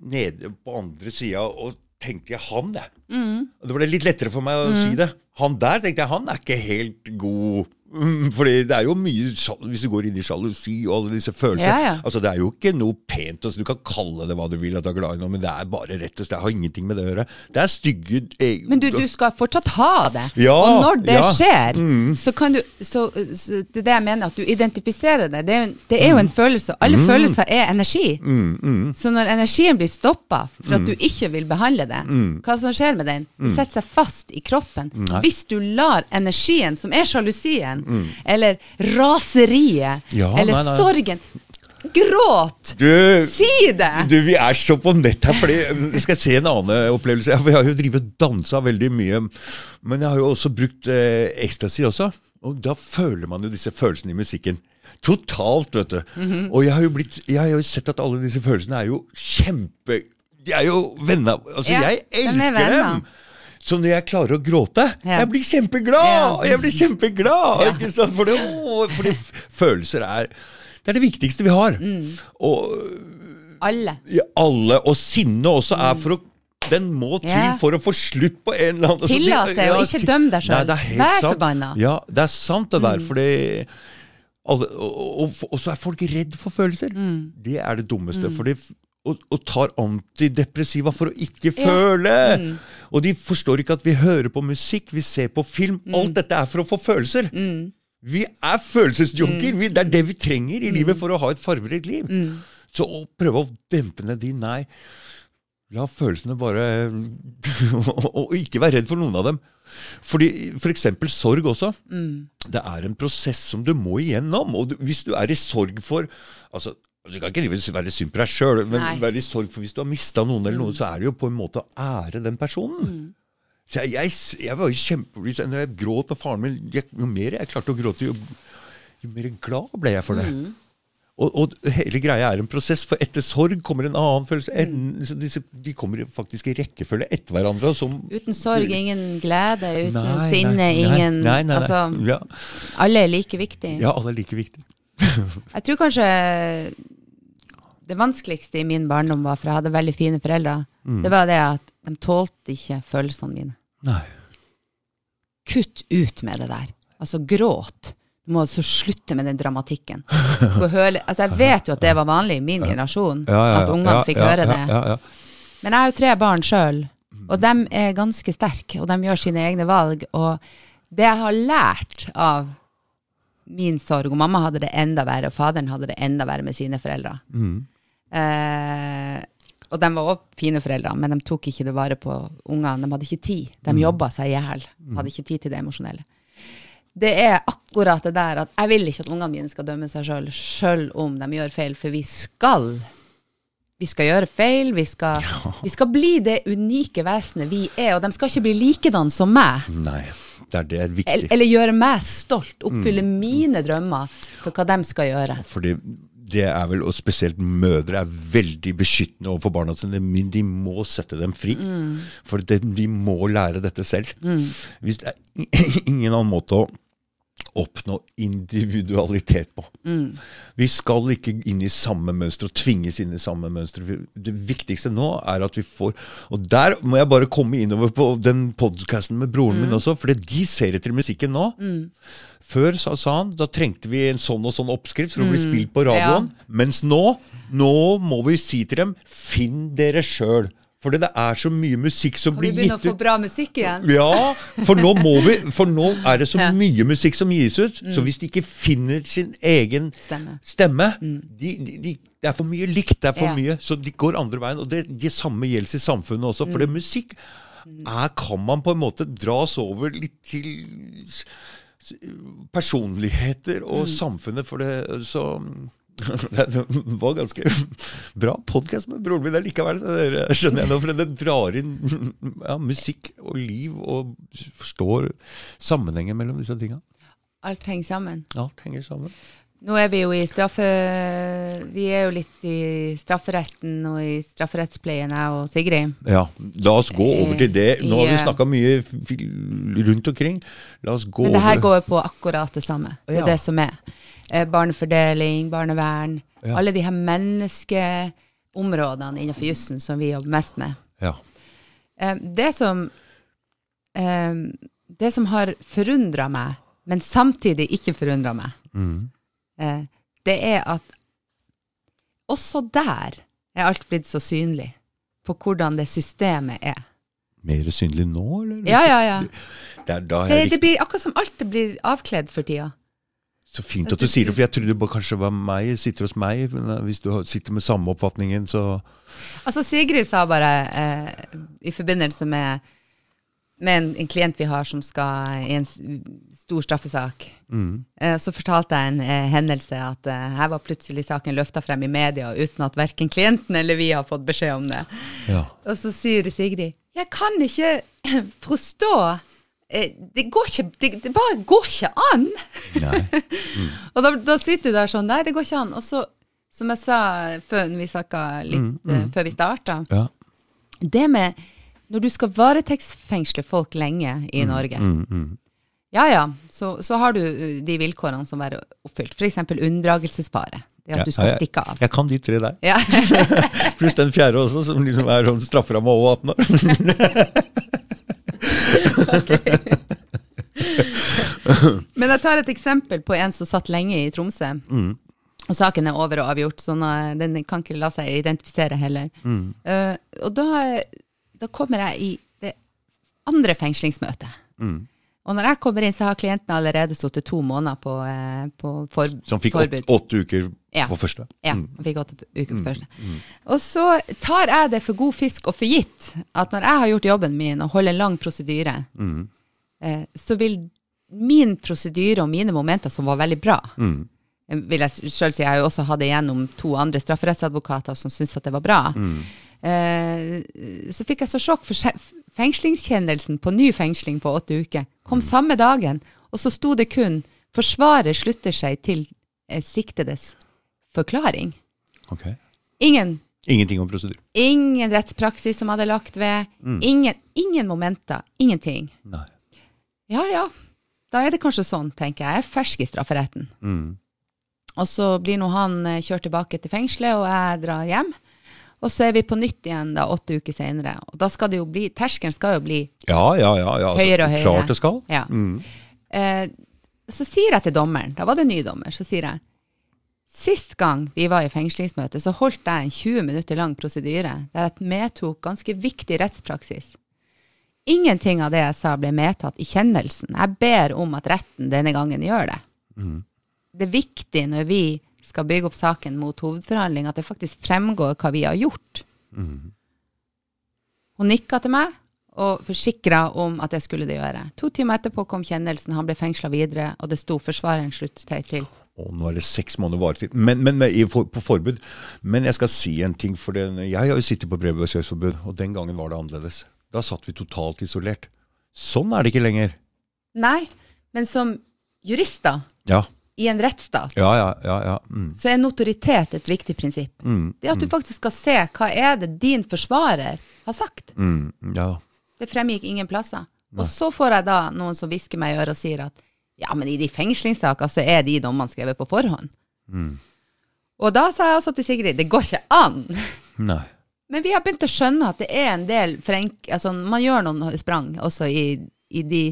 nede på andre sida og tenkte jeg han, jeg. Og det ble litt lettere for meg å si det. Han der tenkte jeg, han er ikke helt god. Mm, Fordi det er jo mye Hvis du går inn i sjalusi og alle disse følelsene Ja, ja. Altså Det er jo ikke noe pent. Altså, du kan kalle det hva du vil, at du er glad i noe, men det er bare rett og slett Det har ingenting med det å gjøre. Det er stygge eh, Men du, du skal fortsatt ha det. Ja, og når det ja. Mm. skjer, så kan du så, så Det er det jeg mener, at du identifiserer det. Det er jo en, det er jo Mm. følelse. Alle følelser er energi. Så når energien blir stoppa for Mm. at du ikke vil behandle det, hva som skjer med den? Det setter seg fast i kroppen. Nei. Hvis du lar energien, som er sjalusien, eller raseriet, Ja, eller nei, nei. sorgen Gråt! Du, Si det! Du, Vi er så på nett her, fordi jeg se en annen opplevelse. Jeg har jo drivet og dansa veldig mye, men jeg har jo også brukt eh, ecstasy også. Og da føler man jo disse følelsene i musikken. Totalt, vet du. Og jeg har, blitt, jeg har jo sett at alle disse følelsene er jo kjempe De er jo venner Altså, Ja, jeg er elsker dem! Så når jeg klarer å gråte Ja. Jeg blir kjempeglad! Jeg blir kjempeglad! Ja. Ikke sant? Fordi, å, fordi følelser er Det er det viktigste vi har. Mm. Og Alle. alle, og sinne også er for å den må til yeah. for å få slutt på en eller annen altså, Tillat det, og ja, ikke dømme døm deg helt Vær forbanna. Ja, det er sant det der, fordi alle, og, og, og så er folk redd for følelser. Mm. Det er det dummeste. Fordi, f- og, og tar antidepressiva for å ikke Ja. føle. Mm. Og de forstår ikke at vi hører på musikk, vi ser på film. Mm. Alt dette er for å få følelser. Vi er følelsesjunker. Mm. Det er det vi trenger i livet for å ha et farverikt liv. Så å prøve å dempe ned de, nei. La følelsene bare <laughs> Og ikke være redd for noen av dem. Fordi For eksempel sorg også. Det er en prosess som du må igjennom. Og du, hvis du er i sorg for altså, Du kan ikke være synd på deg sjøl, men Nei. være i sorg for hvis du har mista noen, eller noe, så er det jo på en måte å ære den personen. Så jeg, jeg, jeg var jo kjempeblid når jeg gråt, og faren min jeg, Jo mer jeg klarte å gråte, jo, jo mer glad ble jeg for det. Og, og hele greia er en prosess, for etter sorg kommer en annen følelse. En, så disse, de kommer faktisk i rekkefølge etter hverandre. og Som, Uten sorg, ingen glede. Uten Nei, sinne, nei, ingen nei. Altså, Ja. alle er like viktige. ja, alle er like viktige. <laughs> Jeg tror kanskje det vanskeligste i min barndom var, for jeg hadde veldig fine foreldre, Mm. det var det at de tålte ikke følelsene mine. Nei. Kutt ut med det der. Altså, gråt. Du må altså slutte med den dramatikken. Altså, jeg vet jo at det var vanlig i min generasjon, Ja, ja, ja, at ungene ja, fikk ja, høre ja, det. Men jeg har jo tre barn sjøl, og de er ganske sterke, og de gjør sine egne valg. Og det jeg har lært av min sorg, og mamma hadde det enda verre, og faderen hadde det enda verre med sine foreldre. Eh, og de var òg fine foreldre, men de tok ikke det vare på ungene. De hadde ikke tid. De jobba seg i hjel. Hadde ikke tid til det emosjonelle. Det er akkurat det der at jeg vil ikke at ungene mine skal dømme seg sjøl, sjøl om de gjør feil, for vi skal vi skal gjøre feil, vi skal, vi skal bli det unike vesenet vi er, og de skal ikke bli likedan som meg. Nei. Det er, det er Eller, viktig. eller gjøre meg stolt, oppfylle mine drømmer for hva de skal gjøre. Fordi det er vel, og spesielt mødre, er veldig beskyttende overfor barna sine. Men de må sette dem fri. For det, de må lære dette selv. Hvis det er ingen annen måte å oppnå individualitet på. Vi skal ikke inn i samme mønster og tvinges inn i samme mønster. Det viktigste nå er at vi får Og der må jeg bare komme innover på den podkasten med broren min også, for de ser etter musikken nå. Før sa, sa han da trengte vi en sånn og sånn oppskrift for å bli spilt på radioen. Mens nå, nå må vi si til dem finn dere sjøl. Fordi det er så mye musikk som blir gitt ut. Kan vi begynne å få bra musikk igjen? Ja, for nå, må vi, for nå er det så. Mm. mye musikk som gis ut. Så hvis de ikke finner sin egen Stemme. stemme de, de, de, Det er for mye likt, det er for Ja. mye. Så de går andre veien. Og det, det samme gjelder i samfunnet også. For det Mm. musikk er, kan man på en måte dras over litt til personligheter og Mm. samfunnet. For det, så <laughs> Det var ganske bra podkast med broren min likevel, skjønner jeg nå. For den drar inn ja, musikk og liv, og forstår sammenhengen mellom disse tinga. Alt henger sammen. Alt henger sammen. Nå er vi jo i straffe... Vi er jo litt i strafferetten og i strafferettspleien, jeg og Sigrid. Ja, La oss gå over til det. Nå har vi snakka mye rundt omkring. La oss gå Men det her over går jo på akkurat det samme. Det er Ja. det som er. Eh, barnefordeling, barnevern. Ja. Alle de her menneskeområdene innenfor jussen som vi jobber mest med. Ja. Eh, det som eh, Det som har forundra meg, men samtidig ikke forundra meg, Mm. eh, det er at også der er alt blitt så synlig på hvordan det systemet er. Mer synlig nå, eller? Ja, ja, ja. Det Det, det blir akkurat som alt det blir avkledd for tida. Så fint at du sier det, for jeg trodde det kanskje var meg, sitter hos meg. Men eh, hvis du sitter med samme oppfatningen, så Altså Sigrid sa bare eh, i forbindelse med, med en, en klient vi har som skal i en stor straffesak, mm. eh, så fortalte jeg en eh, hendelse at eh, her var plutselig saken løfta frem i media uten at verken klienten eller vi har fått beskjed om det. Ja. Og så sier Sigrid jeg kan ikke <clears throat> forstå det, går ikke, det, det bare går ikke an! Nei. <laughs> Og da, da sitter du der sånn Nei, det går ikke an. Og så, som jeg sa før vi snakka litt eh, før vi starta, Ja. det med når du skal varetektsfengsle folk lenge i Norge, Mm, mm. ja ja, så, så har du uh, de vilkårene som er oppfylt. F.eks. unndragelsesfare. Det at Ja, du skal ja, stikke av. Jeg kan de tre der. Ja. <laughs> Pluss den fjerde også, som liksom er sånn strafferamme over 18 år. <laughs> Men jeg tar et eksempel på en som satt lenge i Tromsø. Mm. Og saken er over og avgjort, så sånn den kan ikke la seg identifisere heller. Mm. Uh, og da, da kommer jeg i det andre fengslingsmøtet. Mm. Og når jeg kommer inn, så har klienten allerede sittet to måneder på, eh, på for, Som fikk åtte, åtte uker Ja. på første. Ja, Mm. fikk åtte uker på første. Og så tar jeg det for god fisk og for gitt at når jeg har gjort jobben min og holder en lang prosedyre, Mm. eh, så vil min prosedyre og mine momenter som var veldig bra, Mm. eh, vil jeg selv si, jeg har jo også hatt det gjennom to andre strafferettsadvokater som syntes at det var bra, Mm. eh, så fikk jeg så sjokk for se- fengslingskjennelsen på ny fengsling på åtte uker kom samme dagen, og så sto det kun forsvarer slutter seg til eh, siktedes forklaring. Ok. Ingen, Ingenting om prosedyr. ingen rettspraksis som hadde lagt ved, ingen, ingen momenter, ingenting. Nei. Ja, ja, da er det kanskje sånn, tenker jeg. Jeg er fersk i strafferetten. Mm. Og så blir nå han eh, kjørt tilbake til fengselet, og jeg drar hjem. Og så er vi på nytt igjen da åtte uker senere. Og da skal det jo bli, terskelen skal jo bli Ja, ja, ja. ja. altså, Høyere og høyere. Klart det skal. Mm. Eh, så sier jeg til dommeren, da var det ny dommer, så sier jeg Sist gang vi var i fengslingsmøte, så holdt jeg en 20 minutter lang prosedyre der jeg medtok ganske viktig rettspraksis. Ingenting av det jeg sa ble medtatt i kjennelsen. Jeg ber om at retten denne gangen gjør det. Mm. Det er viktig når vi skal bygge opp saken mot hovedforhandling, at det faktisk fremgår hva vi har gjort. Mm. Hun nikka til meg og forsikra om at jeg skulle det gjøre. To timer etterpå kom kjennelsen, han ble fengsla videre, og det sto 'forsvareren slutter seg til'. Og nå er det seks måneder varetid. Men, men for, på forbud. Men jeg skal si en ting. for den, Jeg har jo sittet på brevbesøksforbud, og den gangen var det annerledes. Da satt vi totalt isolert. Sånn er det ikke lenger. Nei, men som jurister Ja, i en rettsstat, ja, ja. ja, ja. Mm. så er notoritet et viktig prinsipp. Mm. Det at du faktisk skal se hva er det din forsvarer har sagt. Mm. Ja. Det fremgikk ingen plasser. Og så får jeg da noen som hvisker meg i øret og sier at ja, men i de fengslingssaker så er de dommene skrevet på forhånd. Mm. Og da sa jeg også til Sigrid det går ikke an. Nei. Men vi har begynt å skjønne at det er en del forenk... Altså, man gjør noen sprang også i, i de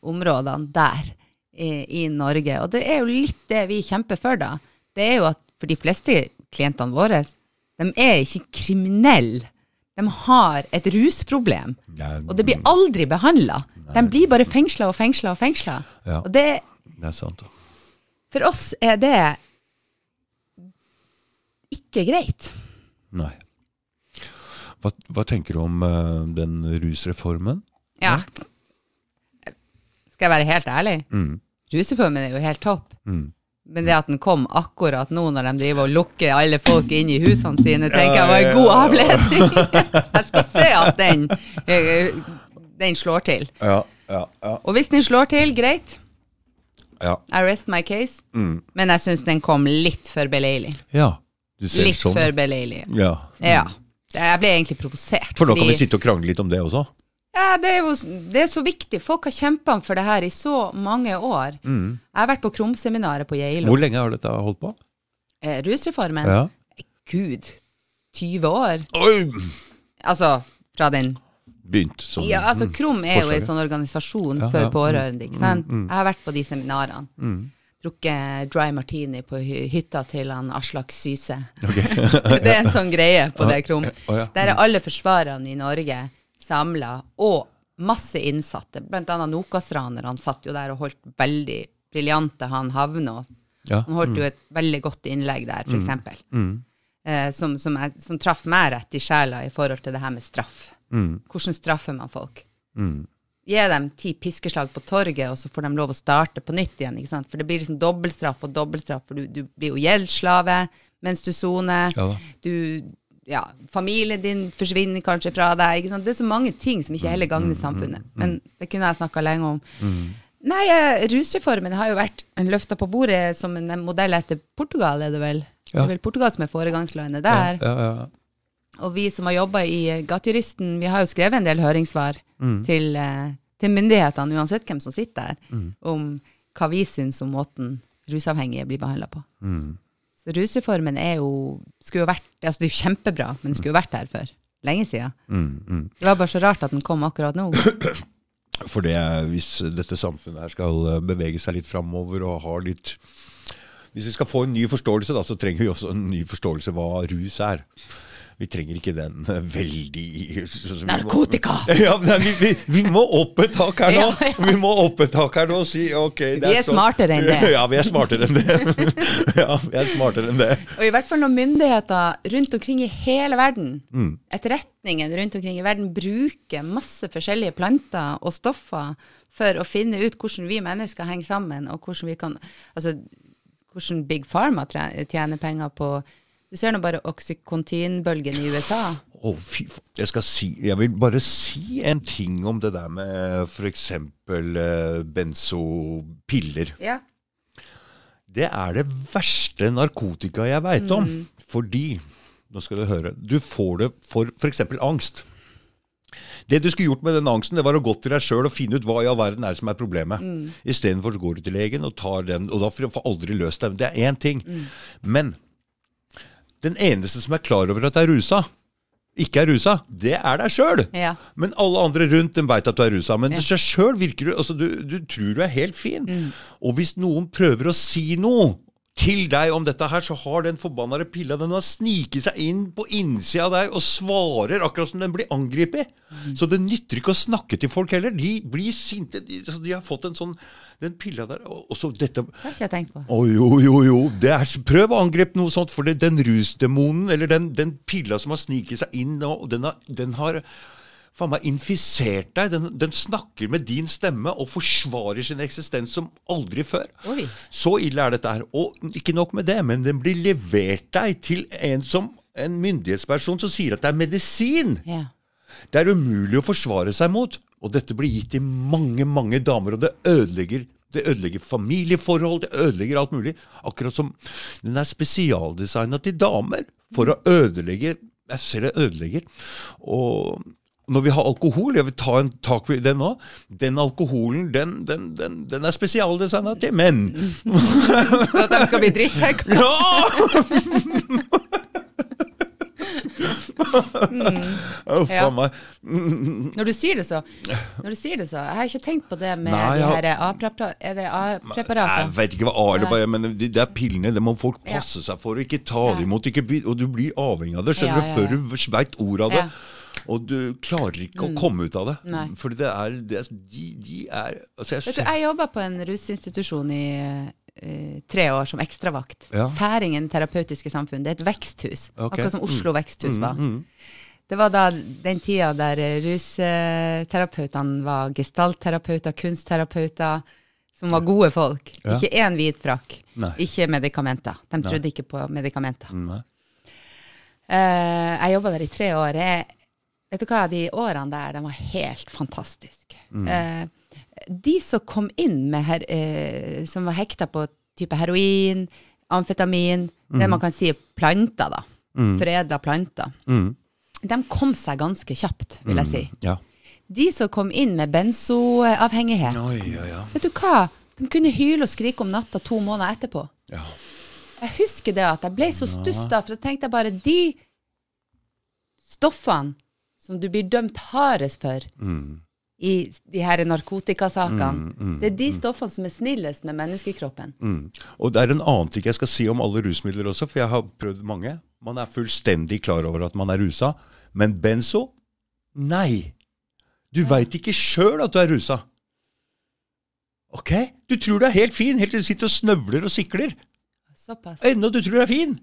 områdene der i, i Norge. Og det er jo litt det vi kjemper for, da. Det er jo at for de fleste klientene våre, de er ikke kriminelle. De har et rusproblem. Nei, Og det blir aldri behandla. De blir bare fengsla og fengsla og fengsla. Ja. Og det, Det er sant. for oss er det ikke greit. Nei. Hva, hva tenker du om uh, den rusreformen? Ja. Skal jeg være helt ærlig? Mm. Rusreformen er jo helt topp. Mm. Men det at den kom akkurat nå når de driver og lukker alle folk inn i husene sine, tenker jeg var en god avledning. <laughs> jeg skal se at den, eh, den slår til. Ja, ja, ja. Og hvis den slår til, greit. ja. I rest my case. Mm. Men jeg syns den kom litt for beleilig. ja. Du ser Litt sånn. for beleilig. Ja. Ja. Jeg ble egentlig provosert. For da kan vi sitte og krangle litt om det også. Ja, det er jo det er så viktig. Folk har kjempa for det her i så mange år. Jeg har vært på Krumseminaret på Geilo. Mm. Hvor lenge har dette holdt på? Eh, Rusreformen. Ja. Gud, 20 år. Oi! Altså fra den Begynt som Ja, altså Krum er jo en sånn organisasjon Ja, for ja. pårørende, ikke sant. mm. Jeg har vært på de seminarene. Mm. Drukket dry martini på hytta til han Aslak Syse. <laughs> det er en sånn greie på det Krum. Der er alle forsvarerne i Norge samla, og masse innsatte. Blant annet Nokas-ranerne satt jo der og holdt veldig briljante han Havnå. Ja. Han holdt jo et veldig godt innlegg der, for eksempel. Mm. Eh, som, som, er, som traff meg rett i sjela i forhold til det her med straff. Mm. Hvordan straffer man folk? Mm. Gi dem ti piskeslag på torget, og så får de lov å starte på nytt igjen. ikke sant? For det blir liksom dobbeltstraff og dobbeltstraff, for du, du blir jo gjeldsslave mens du soner. Ja du, ja, familien din forsvinner kanskje fra deg. Det er så mange ting som ikke heller Mm, gagner samfunnet. Men det kunne jeg snakka lenge om. Nei, eh, rusreformen har jo vært løfta på bordet som en modell etter Portugal, er det vel? Det er vel Portugal som er foregangslandet der. Ja, ja, ja. Og vi som har jobba i Gatejuristen, vi har jo skrevet en del høringssvar Mm. til, eh, til myndighetene, uansett hvem som sitter der, om hva vi syns om måten rusavhengige blir behandla på. Mm. Så rusreformen er jo skulle jo vært, altså Det er jo kjempebra, men skulle jo vært her før. lenge siden. Mm. Mm. Det var bare så rart at den kom akkurat nå. <clears throat> For det, hvis dette samfunnet her skal eh, bevege seg litt framover og ha litt Hvis vi skal få en ny forståelse, da, så trenger vi også en ny forståelse hva rus er. Vi trenger ikke den eh, veldig så vi må- Narkotika! <laughs> Ja, nei, vi, vi, vi må opp et tak her nå! <laughs> Ja, ja. Vi må opp et tak her nå og si ok det Vi er så, smartere enn det. <laughs> Ja, vi er smartere enn det. ja, vi er smartere enn det. Og i hvert fall når myndigheter rundt omkring i hele verden, Mm. etterretningen rundt omkring i verden, bruker masse forskjellige planter og stoffer for å finne ut hvordan vi mennesker henger sammen, og hvordan vi kan Altså hvordan Big Pharma tjener penger på Du ser nå bare oksykontinbølgen i USA. Å, fy faen. Jeg skal si Jeg vil bare si en ting om det der med f.eks. Uh, benzopiller. Ja. Det er det verste narkotika jeg veit om. Mm. Fordi Nå skal du høre. Du får det for f.eks. angst. Det du skulle gjort med den angsten, det var å gå til deg sjøl og finne ut hva i all verden er det som er problemet. Mm. Istedenfor går du til legen og tar den, og da får du aldri løst det. Det er én ting. Men den eneste som er klar over at det er rusa, ikke er rusa, det er deg sjøl. Ja. Men alle andre rundt dem veit at du er rusa. Men Ja. seg sjøl virker du altså du, du tror du er helt fin. Mm. Og hvis noen prøver å si noe til deg om dette her, så har den forbannede pilla den har sniket seg inn på innsida av deg og svarer akkurat som den blir angrepet. Mm. Så det nytter ikke å snakke til folk heller. De blir sinte. De, altså, de har fått en sånn Den pilla der Og så dette Det har ikke jeg tenkt på. å jo, jo, jo. Det er, prøv å angripe noe sånt, for det, den rusdemonen, eller den, den pilla som har sniket seg inn, nå, den har, den har faen meg infisert deg. Den, den snakker med din stemme og forsvarer sin eksistens som aldri før. Oi. Så ille er dette her. Og ikke nok med det, men den blir levert deg til en som en myndighetsperson som sier at det er medisin. Ja. Det er umulig å forsvare seg mot. Og dette blir gitt til mange, mange damer, og det ødelegger det ødelegger familieforhold, det ødelegger alt mulig. Akkurat som den er spesialdesigna til damer for å ødelegge Jeg ser det ødelegger. Og når vi har alkohol, jeg vil ta en tak i den nå, den alkoholen den, den, den, den er spesialdesigna til menn. For at de skal bli drittsekka. Ja! <laughs> Å, Ja. Når du sier det så Når du sier det så Jeg har ikke tenkt på det med Nei, de her A-preparater. Er Jeg vet ikke hva A eller er, men det, er pillene. Det må folk passe seg for ikke ta dem imot. Ikke, og du blir avhengig av det, skjønner ja, før du veit ordet av det. Mm. Og du klarer ikke å komme ut av det. Nei. Fordi det er, det er de, de er altså jeg Vet du, jeg jobba på en rusinstitusjon i tre år som ekstravakt. Ja. Færingen terapeutiske samfunn. Det er et veksthus. okay. Akkurat som Oslo veksthus var. mm. Det var da den tida der eh, rusterapeutene var gestaltterapeuter, kunstterapeuter. som var gode folk. Ja. Ikke én hvit frakk. Nei. Ikke medikamenter. De trodde ikke på medikamenter. Nei. Eh, jeg jobba der i tre år. Jeg, vet du hva, de årene der, de var helt fantastiske. Eh, de som kom inn med her, eh, som var hekta på type heroin, amfetamin, det man kan si er planter, da. Foredla planter. Mm. De kom seg ganske kjapt, vil jeg si. Ja. De som kom inn med benzoavhengighet, ja, ja. vet du hva? De kunne hyle og skrike om natta to måneder etterpå. ja. Jeg husker det at jeg ble så stuss da, for da tenkte jeg bare de stoffene som du blir dømt hardest for Mm. I de her narkotikasakene, det er de stoffene som er snillest med menneskekroppen. Mm. Og det er en annen ting jeg skal si om alle rusmidler også, for jeg har prøvd mange. Man er fullstendig klar over at man er rusa. Men benzo? Nei. Du veit ikke sjøl at du er rusa. Ok? Du tror du er helt fin helt til du sitter og snøvler og sikler. Såpass. Ennå du tror du er fin.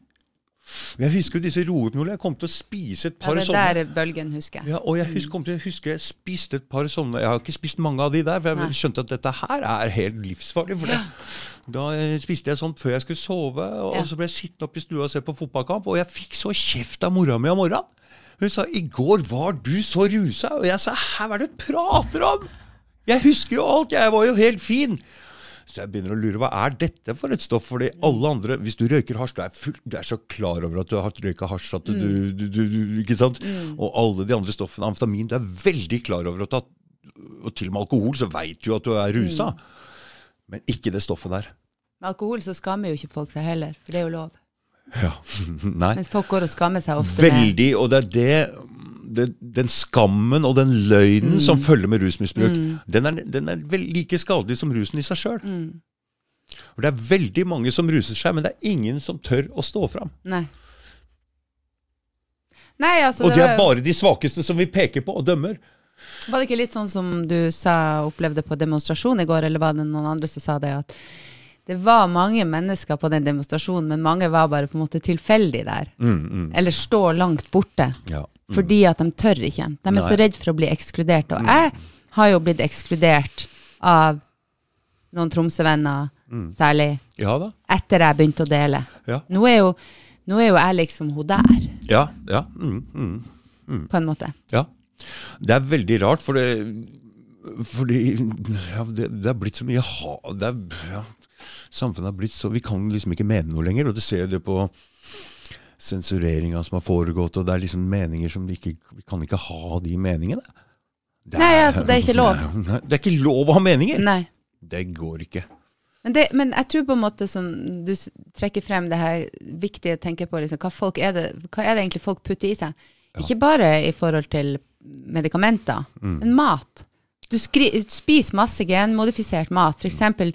Jeg husker jo disse roepnolene, Jeg kom til å spise et Ja, par det sånne. der bølgen husker jeg. Ja, og jeg husker, kom til å huske jeg spiste et par sånne Jeg har ikke spist mange av de der, for Nei. jeg skjønte at dette her er helt livsfarlig. For det. Da eh, spiste jeg sånn før jeg skulle sove, og, Ja. og så ble jeg sittende oppe i stua og se på fotballkamp, og jeg fikk så kjeft av mora mi om morgenen. Hun sa 'i går var du så rusa', og jeg sa 'hæ, hva er det du prater om'? Jeg husker jo alt, jeg var jo helt fin. Så jeg begynner å lure, hva er dette for et stoff? Fordi alle andre, hvis du røyker hasj, du er, full, du er så klar over at du har røyka hasj at du, du, du, Ikke sant? Og alle de andre stoffene, amfetamin, du er veldig klar over at Og til og med alkohol, så veit du at du er rusa. Men ikke det stoffet der. Med alkohol så skammer jo ikke folk seg heller, for det er jo lov. Ja. <laughs> Nei. Mens folk går og skammer seg ofte Veldig, og det er det, det Den skammen og den løgnen som følger med rusmisbruk, den er, den er vel like skadelig som rusen i seg sjøl. For det er veldig mange som ruser seg, men det er ingen som tør å stå fram. Nei. Nei, altså Og det var er bare de svakeste som vi peker på og dømmer. Var det ikke litt sånn som du sa opplevde på demonstrasjon i går, eller var det noen andre som sa det, at det var mange mennesker på den demonstrasjonen, men mange var bare på en måte tilfeldig der. Eller står langt borte. Ja. Fordi at de tør ikke. De er Nei. så redd for å bli ekskludert. Og jeg har jo blitt ekskludert av noen Tromsø-venner, særlig, Ja etter jeg begynte å dele. Ja. Nå er jo, nå er jo jeg liksom hun der, Ja. ja. Mm, mm. på en måte. Ja. Det er veldig rart, for det fordi ja, det, det er blitt så mye ha... Det er, ja, samfunnet har blitt så Vi kan liksom ikke mene noe lenger, og du ser det på sensureringa som har foregått, og det er liksom meninger som vi ikke Vi kan ikke ha de meningene. Det Nei, altså, det er ikke lov. <laughs> Nei, det er ikke lov å ha meninger! Nei. Det går ikke. Men, det, men jeg tror på en måte som du trekker frem det her viktige å tenke på, liksom, hva, folk er det, hva er det egentlig folk putter i seg? Ikke bare i forhold til medikamenter, men mat. Du skri, spiser masse genmodifisert mat, f.eks.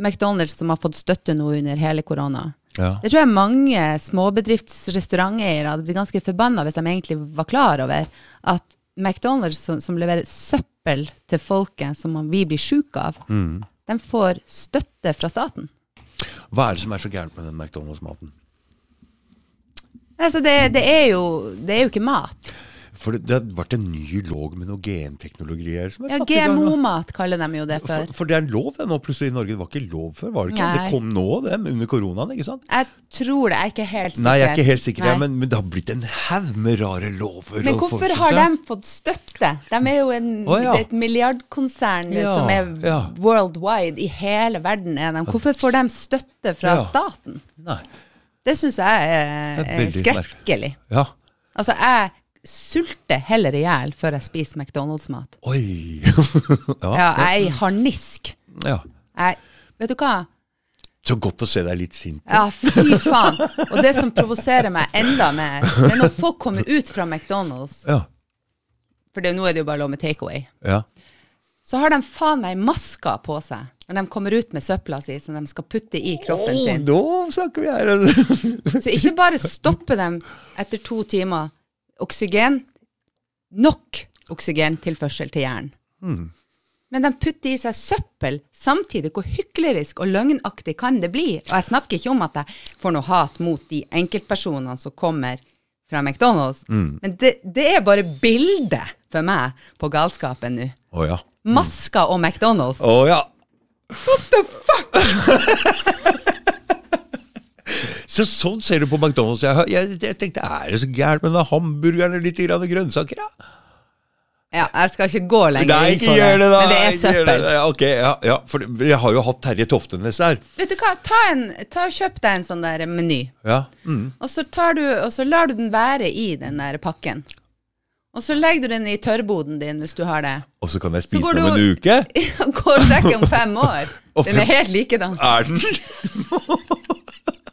McDonald's som har fått støtte nå under hele korona. Ja. Det tror jeg mange småbedriftsrestauranteiere hadde blitt ganske forbanna hvis de egentlig var klar over at McDonald's som, som leverer søppel til folket som vi blir syke av, de får støtte fra staten. Hva er det som er så gærent med den McDonald's-maten? Altså det, det, er jo, det er jo ikke mat. For det, det vært en ny lov med noe genteknologier. Som er Ja. GMO-mat kaller de jo det for. For, for det er en lov det nå plutselig i Norge. Det var ikke lov før, var det ikke? Nei. Det kom nå, det, under koronaen, ikke sant? Jeg tror det, jeg er ikke helt sikker. Nei, jeg er ikke helt sikker, ja, men, men det har blitt en haug med rare lover. Men hvorfor folk- har de fått støtte? De er jo en, oh, ja. et milliardkonsern Ja, som er worldwide. I hele verden er de. Hvorfor får de støtte fra staten? Nei. Det syns jeg er, er er skrekkelig. Ja. Altså, jeg sulter heller i hjel før jeg spiser McDonald's-mat. Oi. <laughs> ja, Ja, jeg er harnisk. ja. Jeg, vet du hva? Så godt å se deg litt sint. Ja, fy faen. Og det som provoserer meg enda mer, det er når folk kommer ut fra McDonald's, Ja. for det, nå er det jo bare lov med takeaway, ja. så har de faen meg masker på seg når de kommer ut med søpla si som de skal putte i kroppen Å, sin. snakker vi her. <laughs> Så ikke bare stopper dem etter to timer oksygen, nok oksygentilførsel til hjernen. Men de putter i seg søppel samtidig. Hvor hyklerisk og løgnaktig kan det bli? Og jeg snakker ikke om at jeg får noe hat mot de enkeltpersonene som kommer fra McDonald's, men det, det er bare bildet for meg på galskapen nå. Oh, ja. Masker og McDonald's. Å ja. <laughs> Så sånn ser du på McDonald's. Jeg, jeg, jeg tenkte, er det så gærent med den hamburgeren og litt grann grønnsaker? Ja? Ja, jeg skal ikke gå lenger Nei, ikke gjør det, da! men det er søppel. det. Ok, ja, ja, for jeg har jo hatt Terje Toftenes der. Vet du hva, ta, en, ta og kjøp deg en sånn der meny, Ja. Mm. og så, tar du, og så lar du den være i den der pakken. Og så legger du den i tørrboden din hvis du har det. Og så kan jeg spise den om en uke. <laughs> Gå og sjekk om fem år. <laughs> Den er helt likedan. Er den? <laughs>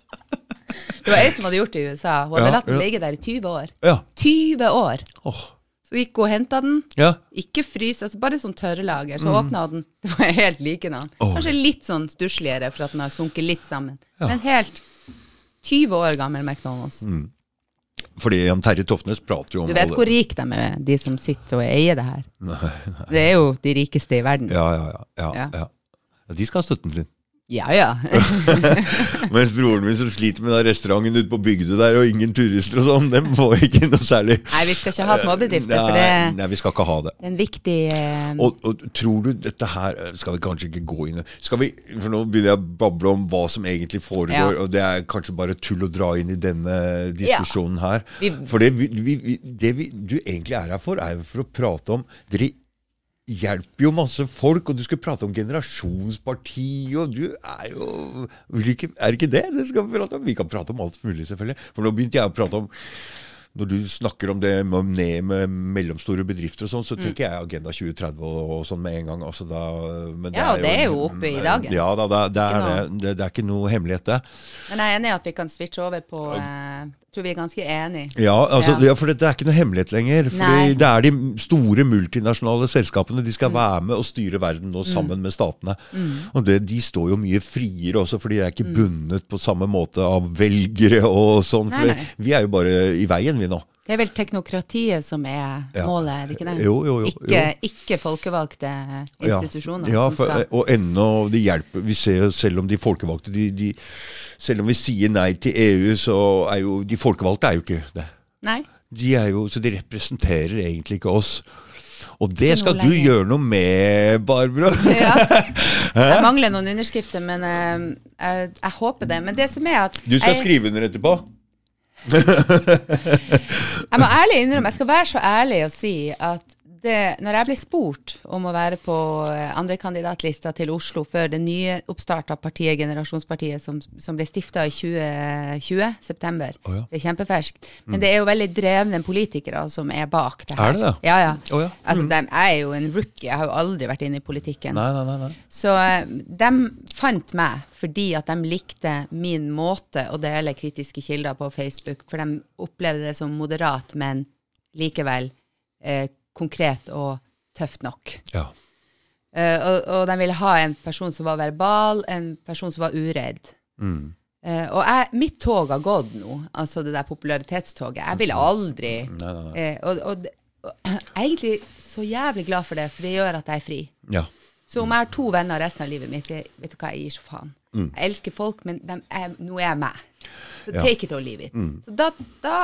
Det var ei som hadde gjort det i USA. Hun hadde Ja, latt den ligge der i 20 år. Ja. 20 år! Oh. Så gikk hun og henta den. Ja. Ikke frys, altså bare sånn tørrelager. Så åpna hun den. <laughs> Det var helt likedan. Oh. Kanskje litt sånn stussligere for at den har sunket litt sammen. Ja. Men helt 20 år gammel McDonald's. Fordi Jan Terje Toftnes prater jo om Du vet alle- hvor rik de er, de som sitter og eier det her. Det er jo de rikeste i verden. Ja, ja, ja. ja, Ja. ja. ja de skal ha støtten sin. Ja ja. <laughs> Mens broren min som sliter med den restauranten ute på bygda der, og ingen turister og sånn, dem får ikke noe særlig Nei, vi skal ikke ha småbedrifter, for det nei, vi skal ikke ha det. Det er en viktig eh, Og, og tror du dette her Skal vi kanskje ikke gå inn Skal vi, For nå begynner jeg å bable om hva som egentlig foregår, Ja. og det er kanskje bare tull å dra inn i denne diskusjonen her. Vi- For det, vi, vi- det vi, du egentlig er her for, er jo for å prate om Dere hjelper jo masse folk, og du skal prate om generasjonsparti, og du er jo ikke, Er det ikke det det skal vi prate om? Vi kan prate om alt mulig, selvfølgelig. For nå begynte jeg å prate om når du snakker om det med ned med mellomstore bedrifter og sånn, så Mm. tenker jeg Agenda 2030 og, og sånn med en gang. Altså da, men Ja, og det er jo oppe i dagen. Ja da, det, det, er, det, det, det er ikke noe hemmelighet, det. Men jeg er enig i at vi kan switche over på eh, tror vi er ganske enige. Ja, altså, Ja. ja. for det, det er ikke noe hemmelighet lenger. Fordi Nei. det er de store multinasjonale selskapene. De Mm. skal være med og styre verden nå sammen med statene. Og det, de står jo mye friere også, fordi de er ikke bundet på samme måte av velgere og sånn. For Mm. Nei. vi er jo bare i veien, vi nå. Det er vel teknokratiet som er Ja. målet, er det ikke det? Jo, jo, jo, Ikke, ikke folkevalgte institusjoner Ja, ja for, og ennå det hjelper Vi ser jo selv om de folkevalgte de, de, Selv om vi sier nei til EU, så er jo de folkevalgte er jo ikke det. Nei. De er jo, så de representerer egentlig ikke oss. Og det skal du gjøre noe med, Barbara. <laughs> Ja. Jeg mangler noen underskrifter, men eh, jeg, jeg håper det. Men det som er at Du skal jeg, skrive under etterpå. <laughs> jeg må ærlig innrømme, jeg skal være så ærlig å si at det, når jeg ble spurt om å være på eh, andrekandidatlista til Oslo før det nye oppstarta partiet, Generasjonspartiet, som, som ble stifta i 2020, september oh ja. Det er kjempeferskt. Men det er jo veldig drevne politikere som er bak det her. Er det det? Ja, ja. Oh ja. Altså, dem- jeg er jo en rookie, jeg har jo aldri vært inne i politikken. Nei, nei, nei. nei. Så eh, de fant meg fordi at de likte min måte å dele kritiske kilder på Facebook, for de opplevde det som moderat, men likevel eh, konkret og tøft nok. Ja. Uh, og, og de ville ha en person som var verbal, en person som var uredd. Mm. Uh, og jeg, mitt tog har gått nå, altså det der popularitetstoget. Jeg ville aldri Nei, nei, nei. Uh, og, og, og <clears throat> jeg er egentlig så jævlig glad for det, for det gjør at jeg er fri. Ja. Så om jeg har to venner resten av livet mitt, jeg, vet du hva, jeg gir så faen. Jeg elsker folk, men dem er, nå er jeg meg. Så Ja. take it or leave it. Så da, da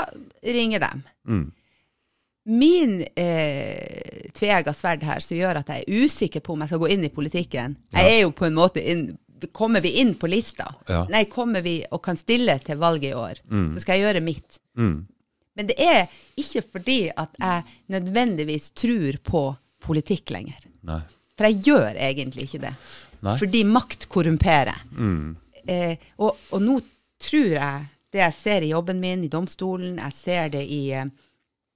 ringer de. Mm. Min eh, tveegga sverd her, som gjør at jeg er usikker på om jeg skal gå inn i politikken Jeg er jo på en måte inn Kommer vi inn på lista? Ja. Nei, kommer vi og kan stille til valget i år, så skal jeg gjøre mitt. Mm. Men det er ikke fordi at jeg nødvendigvis tror på politikk lenger. Nei. For jeg gjør egentlig ikke det. Nei. Fordi makt korrumperer. Mm. Eh, og, og nå tror jeg det jeg ser i jobben min, i domstolen, jeg ser det i eh,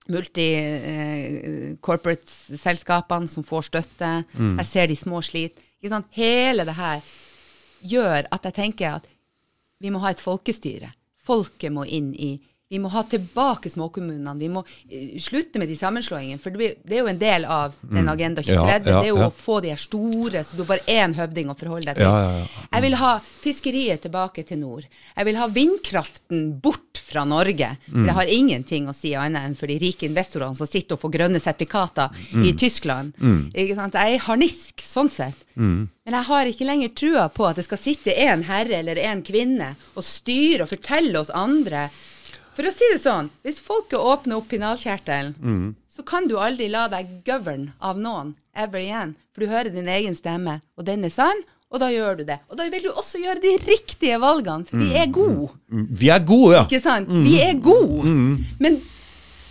multi-corporate-selskapene som får støtte, Mm. jeg ser de små slit. Ikke sant? Hele det her gjør at jeg tenker at vi må ha et folkestyre. Folket må inn i Vi må ha tilbake småkommunene. Vi må eh, slutte med de sammenslåingene. For det er jo en del av den Agenda 2030. Mm. Ja, ja, det er jo ja. å få de her store, så du har bare én høvding å forholde deg til. Jeg vil ha fiskeriet tilbake til nord. Jeg vil ha vindkraften bort fra Norge. For det har ingenting å si annet enn for de rike investorene som sitter og får grønne sertifikater i Tyskland. Ikke sant? Jeg er harnisk sånn sett. Men jeg har ikke lenger trua på at det skal sitte en herre eller en kvinne og styre og fortelle oss andre. For å si det sånn, hvis folket åpner opp pinalkjertelen, så kan du aldri la deg govern av noen ever igjen. For du hører din egen stemme, og den er sann, og da gjør du det. Og da vil du også gjøre de riktige valgene, for vi er gode. Mm, Vi er gode, ja. Ikke sant? Vi er gode. Men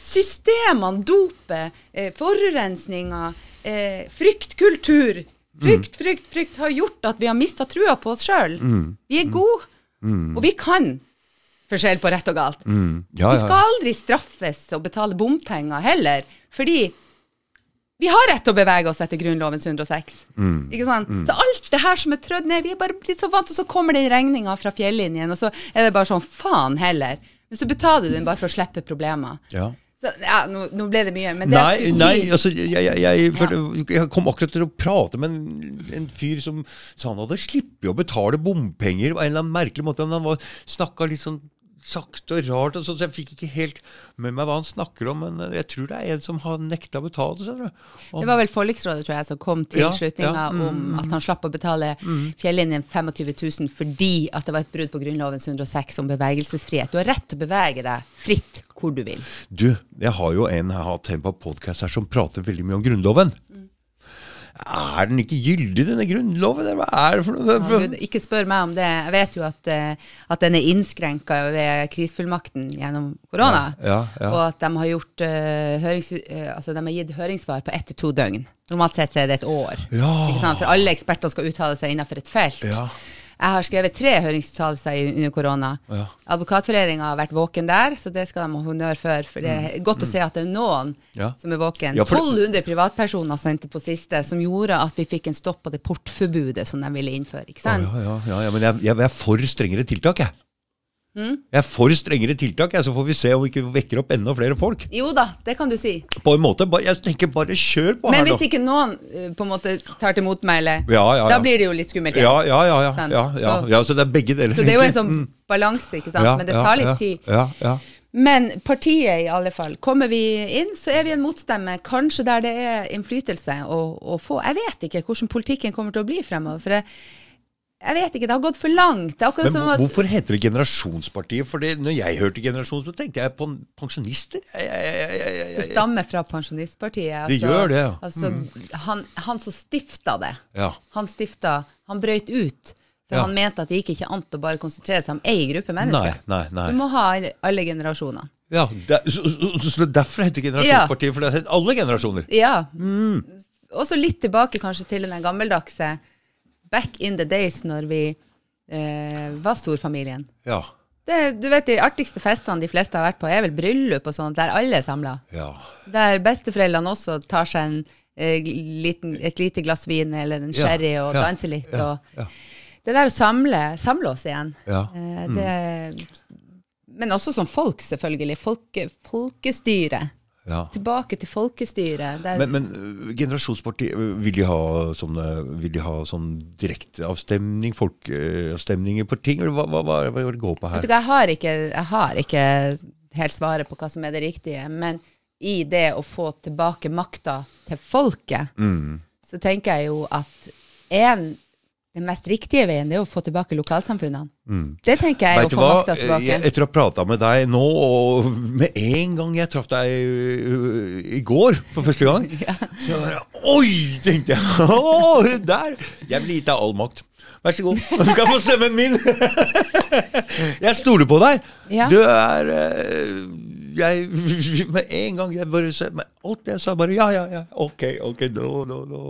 systemene, dopet, eh, forurensninga, eh, fryktkultur Frykt, frykt, frykt har gjort at vi har mista trua på oss sjøl. Vi er gode, og vi kan forskjell på rett og galt. Mm. ja, Vi ja, skal aldri straffes og betale bompenger heller, fordi vi har rett til å bevege oss etter Grunnlovens 106. Mm. Ikke sant? Så alt det her som er trødd ned, vi er bare blitt så vant, og så kommer den regninga fra fjellinjen, og så er det bare sånn faen heller. Men så betaler du den bare for å slippe problemer. ja. Så ja, nå, nå ble det mye, men det Nei, jeg skulle nei altså, jeg, jeg, jeg, for, jeg kom akkurat til å prate med en, en fyr som sa han hadde sluppet å betale bompenger på en eller annen merkelig måte. Men han var, snakka litt sånn sakte og rart, og sånn, så jeg fikk ikke helt med meg hva han snakker om. Men jeg tror det er en som har nekta å betale. du. Og- Det var vel forliksrådet tror jeg, som kom til Ja, slutninga ja, mm, om at han slapp å betale fjellinjen 25 000 fordi at det var et brudd på Grunnlovens 106 om bevegelsesfrihet. Du har rett til å bevege deg fritt hvor du vil. Du, jeg har jo en, jeg har hatt en på podkast her som prater veldig mye om Grunnloven. Er den ikke gyldig, denne Grunnloven? Hva er det for noe? Ja, du, ikke spør meg om det. Jeg vet jo at, eh, at den er innskrenka ved krisefullmakten gjennom korona. Ja, ja. Og at de har, gjort, uh, hørings, uh, altså de har gitt høringssvar på ett til to døgn. Normalt sett så er det et år. Ja. For alle eksperter skal uttale seg innenfor et felt. Jeg har skrevet tre høringsuttalelser under korona. Ja. Advokatforeninga har vært våken der, så det skal de ha honnør for. For det er godt å se at det er noen Mm. Ja. som er våken. Ja, 1200 privatpersoner sendte på siste, som gjorde at vi fikk en stopp på det portforbudet som de ville innføre. ikke sant? ja, ja, ja, ja, men jeg, jeg er for strengere tiltak, jeg. Mm. Jeg er for strengere tiltak, så får vi se om vi ikke vekker opp enda flere folk. Jo da, det kan du si. På en måte, Jeg tenker bare kjør på Men her, hvis ikke noen eh, på en måte tar til motmæle, Ja, ja, da blir det jo litt skummelt. igjen. Ja, ja, ja. ja, ja, ja, Så- ja det er begge deler. Så det er jo en sånn Mm. balanse, ikke sant. Ja, Men det tar litt tid. Ja, ja. Men partiet, i alle fall. Kommer vi inn, så er vi en motstemme, kanskje der det er innflytelse å, å få. Jeg vet ikke hvordan politikken kommer til å bli fremover. For jeg, jeg vet ikke, det har gått for langt. Det Men som hvor- hvorfor heter det Generasjonspartiet? For det, når jeg hørte Generasjonspartiet, tenkte jeg på pensjonister. Det stammer fra Pensjonistpartiet. Det gjør det, ja. Mm. Altså, han, han som stifta det, Ja. han stifta Han brøyt ut. For Ja. han mente at det gikk ikke an å bare konsentrere seg om ei gruppe mennesker. nei, nei. nei. Du må ha alle, generasjoner. Ja, der, så, så, så det er derfor det heter Generasjonspartiet, for det heter alle generasjoner. Ja. Mm. Også litt tilbake kanskje til den gammeldagse back in the days når vi eh, var storfamilien. Ja. Det, du vet, De artigste festene de fleste har vært på, er vel bryllup og sånt, der alle er samla. Ja. Der besteforeldrene også tar seg en, eh, liten, et lite glass vin eller en Ja, sherry og ja, danser litt. og. Det der å samle, samle oss igjen. Eh, det, Men også som folk, selvfølgelig. Folke, folkestyre. Ja. Tilbake til folkestyret. Der, Men, men øh, Generasjonspartiet, øh, vil de ha sånne Vil de ha sånn direkteavstemning, folkeavstemninger på ting, eller hva, hva, hva, hva går det på Vet her? du jeg har, ikke, jeg har ikke helt svaret på hva som er det riktige, men i det å få tilbake makta til folket, Mm. så tenker jeg jo at en, den mest riktige veien det er å få tilbake lokalsamfunnene. Det tenker jeg er Vet å få makta tilbake. Jeg- etter å ha prata med deg nå, og med en gang jeg traff deg øh, i går for første gang, <laughs> så bare, Oi! tenkte jeg. <laughs> Å, der! Jeg vil gi deg all makt. Vær så god. Du skal få stemmen min! <laughs> Jeg stoler på deg. Ja. Du er øh, jeg, <laughs> Med en gang jeg bare sa- Alt jeg sa, bare ja, ja, ja. Ok, ok, nå, nå, nå.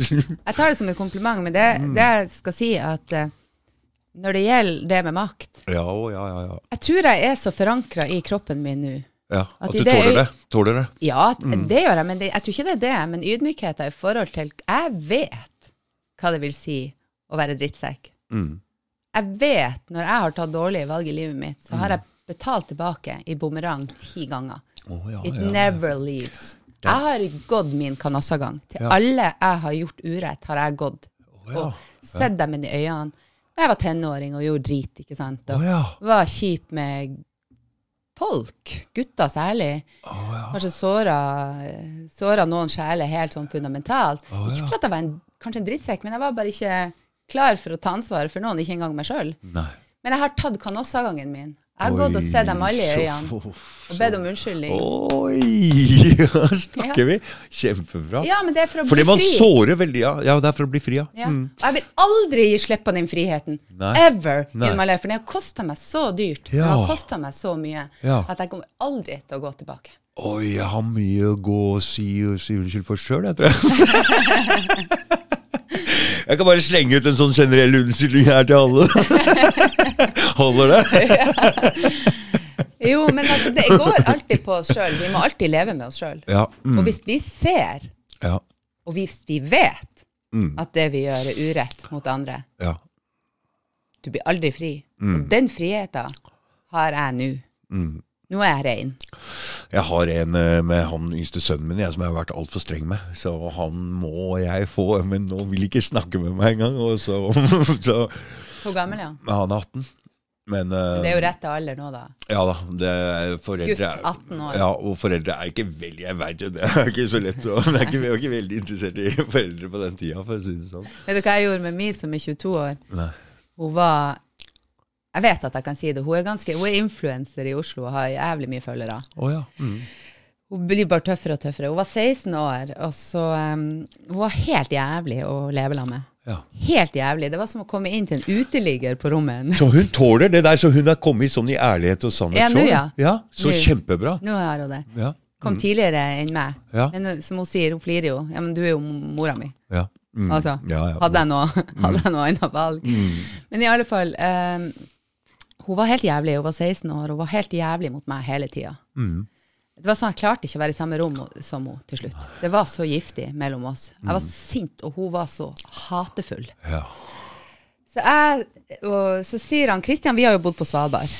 <laughs> Jeg tar det som et kompliment, men det, Mm. det jeg skal si, at eh, når det gjelder det med makt Ja, ja, ja, ja. Jeg tror jeg er så forankra i kroppen min nå. ja. At At du det tåler det. Tåler det. Ja, Mm. det gjør jeg, men det, jeg tror ikke det er det. Men ydmykheten i forhold til Jeg vet hva det vil si å være drittsekk. Mm. Jeg vet når jeg har tatt dårlige valg i livet mitt, så Mm. har jeg betalt tilbake i bumerang ti ganger. Oh, ja, It ja. never leaves. Jeg har gått min kanossagang. Til alle jeg har gjort urett, har jeg gått. ja. Og sett dem i øynene. Jeg var tenåring og gjorde drit, ikke sant. Og oh, var kjip med folk, gutter særlig. Kanskje såra, såra noen sjeler helt sånn fundamentalt. Ikke for at jeg var en, kanskje en drittsekk, men jeg var bare ikke klar for å ta ansvar for noen, ikke engang meg sjøl. Men jeg har tatt kanossagangen min. Jeg har gått og sett dem alle i øynene og bedt om unnskyldning. Oi! <laughs> Ja, snakker vi? Kjempebra. Ja, men det er for å Fordi bli man sårer veldig, ja. Ja, det er for å bli fri, ja. Ja. Mm. Og Jeg vil aldri gi slipp på den friheten. Nei. Ever. Nei. in my life. For det har kosta meg så dyrt. Det har kosta meg så mye Ja. at jeg kommer aldri til å gå tilbake. Oi, jeg har mye å gå og si, si unnskyld for sjøl, jeg tror jeg. <laughs> Jeg kan bare slenge ut en sånn generell unnskyldning her til alle. <laughs> Holder det? Jo, men altså, det går alltid på oss sjøl. Vi må alltid leve med oss sjøl. Ja. Mm. Og hvis vi ser, Ja. og hvis vi vet Mm. at det vi gjør, er urett mot andre, ja. du blir aldri fri. Mm. Og den friheten har jeg nå. Nå er jeg rein. Jeg har en eh, med han yngste sønnen min jeg, som jeg har vært altfor streng med. Så han må jeg få, men nå vil ikke snakke med meg engang. Og så, <laughs> så Hvor gammel er han? Han er 18. Men uh, Det er jo rette alder nå, da. Ja da. Det er foreldre Gutt, 18 år. Ja, og foreldre er ikke veldig Jeg vet jo <laughs> det er ikke så lett å Jeg er ikke veldig interessert i foreldre på den tida, for å si det sånn. Vet du hva jeg gjorde med Mi som er 22 år? Nei. Hun var Jeg vet at jeg kan si det. Hun er ganske, hun er influenser i Oslo og har jævlig mye følgere. Oh, ja. Mm. Hun blir bare tøffere og tøffere. Hun var 16 år, og så um, Hun var helt jævlig å leve sammen med. ja. Helt jævlig. Det var som å komme inn til en uteligger på rommet. <laughs> Så hun tåler det der, så hun har kommet sånn i ærlighet og sannhet Ja, nå ja. ja. Så Nå. kjempebra. Nå har hun det. Ja. Kom tidligere enn meg. Ja. Men uh, som hun sier, hun flirer jo. Ja, men du er jo mora mi. ja. Mm. Altså, hadde jeg noe, hadde jeg noe annet valg. Men i alle fall, um, hun var helt jævlig. Hun var 16 år, hun var helt jævlig mot meg hele tida. Mm. Det var sånn, Jeg klarte ikke å være i samme rom som henne til slutt. Det var så giftig mellom oss. Jeg var sint, og hun var så hatefull. ja. Så, jeg, og, så sier han Kristian, vi har jo bodd på Svalbard.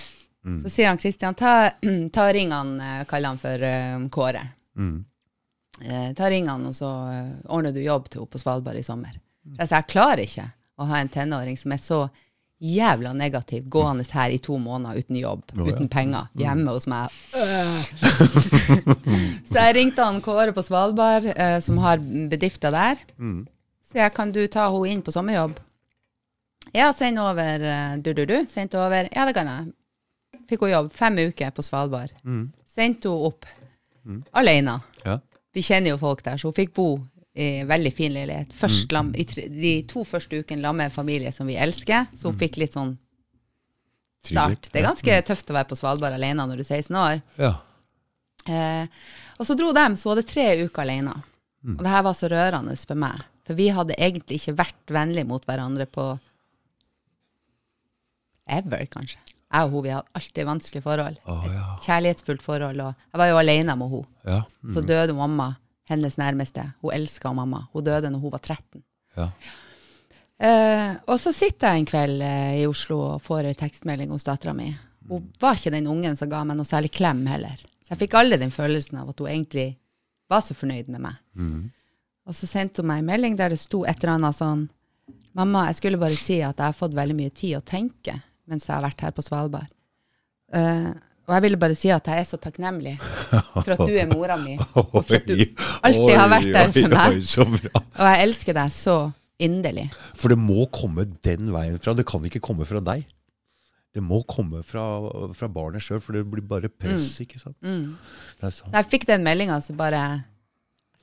Så sier han Kristian, ta, <clears throat> ta ring han, eh, kaller han for eh, Kåre. Mm. Eh, ta ring han, og så eh, ordner du jobb til henne på Svalbard i sommer. Jeg sa, jeg klarer ikke å ha en tenåring som er så jævla negativ, gående her i to måneder uten jobb, ja. uten penger, hjemme hos meg. <laughs> så jeg ringte han Kåre på Svalbard, eh, som har bedrifter der. Så jeg, kan du ta henne inn på sommerjobb? Ja, send over eh, du, du, du. Sendte over. Ja, det kan jeg. Fikk hun jobb. Fem uker på Svalbard. Sendte hun opp. Alene. ja. Vi kjenner jo folk der, så hun fikk bo en veldig fin leilighet. Først lam, i tre, de to første ukene La med en familie som vi elsker, så hun fikk litt sånn start. Det er ganske tøft å være på Svalbard alene når du er 16 år. Ja. Eh, og så dro de, så hun hadde tre uker alene. Og det her var så rørende for meg. For vi hadde egentlig ikke vært vennlige mot hverandre på ever, kanskje. Jeg og hun, vi hadde alltid vanskelige forhold. Oh, ja. Kjærlighetsfullt forhold. Og jeg var jo alene med henne. Ja. Så døde mamma, hennes nærmeste. Hun elska mamma. Hun døde når hun var 13. ja. Uh, og så sitter jeg en kveld uh, i Oslo og får en tekstmelding hos dattera mi. Hun var ikke den ungen som ga meg noe særlig klem heller. Så jeg fikk aldri den følelsen av at hun egentlig var så fornøyd med meg. Og så sendte hun meg en melding der det sto et eller annet sånn Mamma, jeg skulle bare si at jeg har fått veldig mye tid å tenke mens jeg har vært her på Svalbard. Eh, og jeg ville bare si at jeg er så takknemlig for at du er mora mi, <laughs> og for at du alltid har vært der for meg. Og jeg elsker deg så inderlig. For det må komme den veien fra. Det kan ikke komme fra deg. Det må komme fra, fra barnet sjøl, for det blir bare press. ikke sant? Det. Da jeg fikk den meldinga, så bare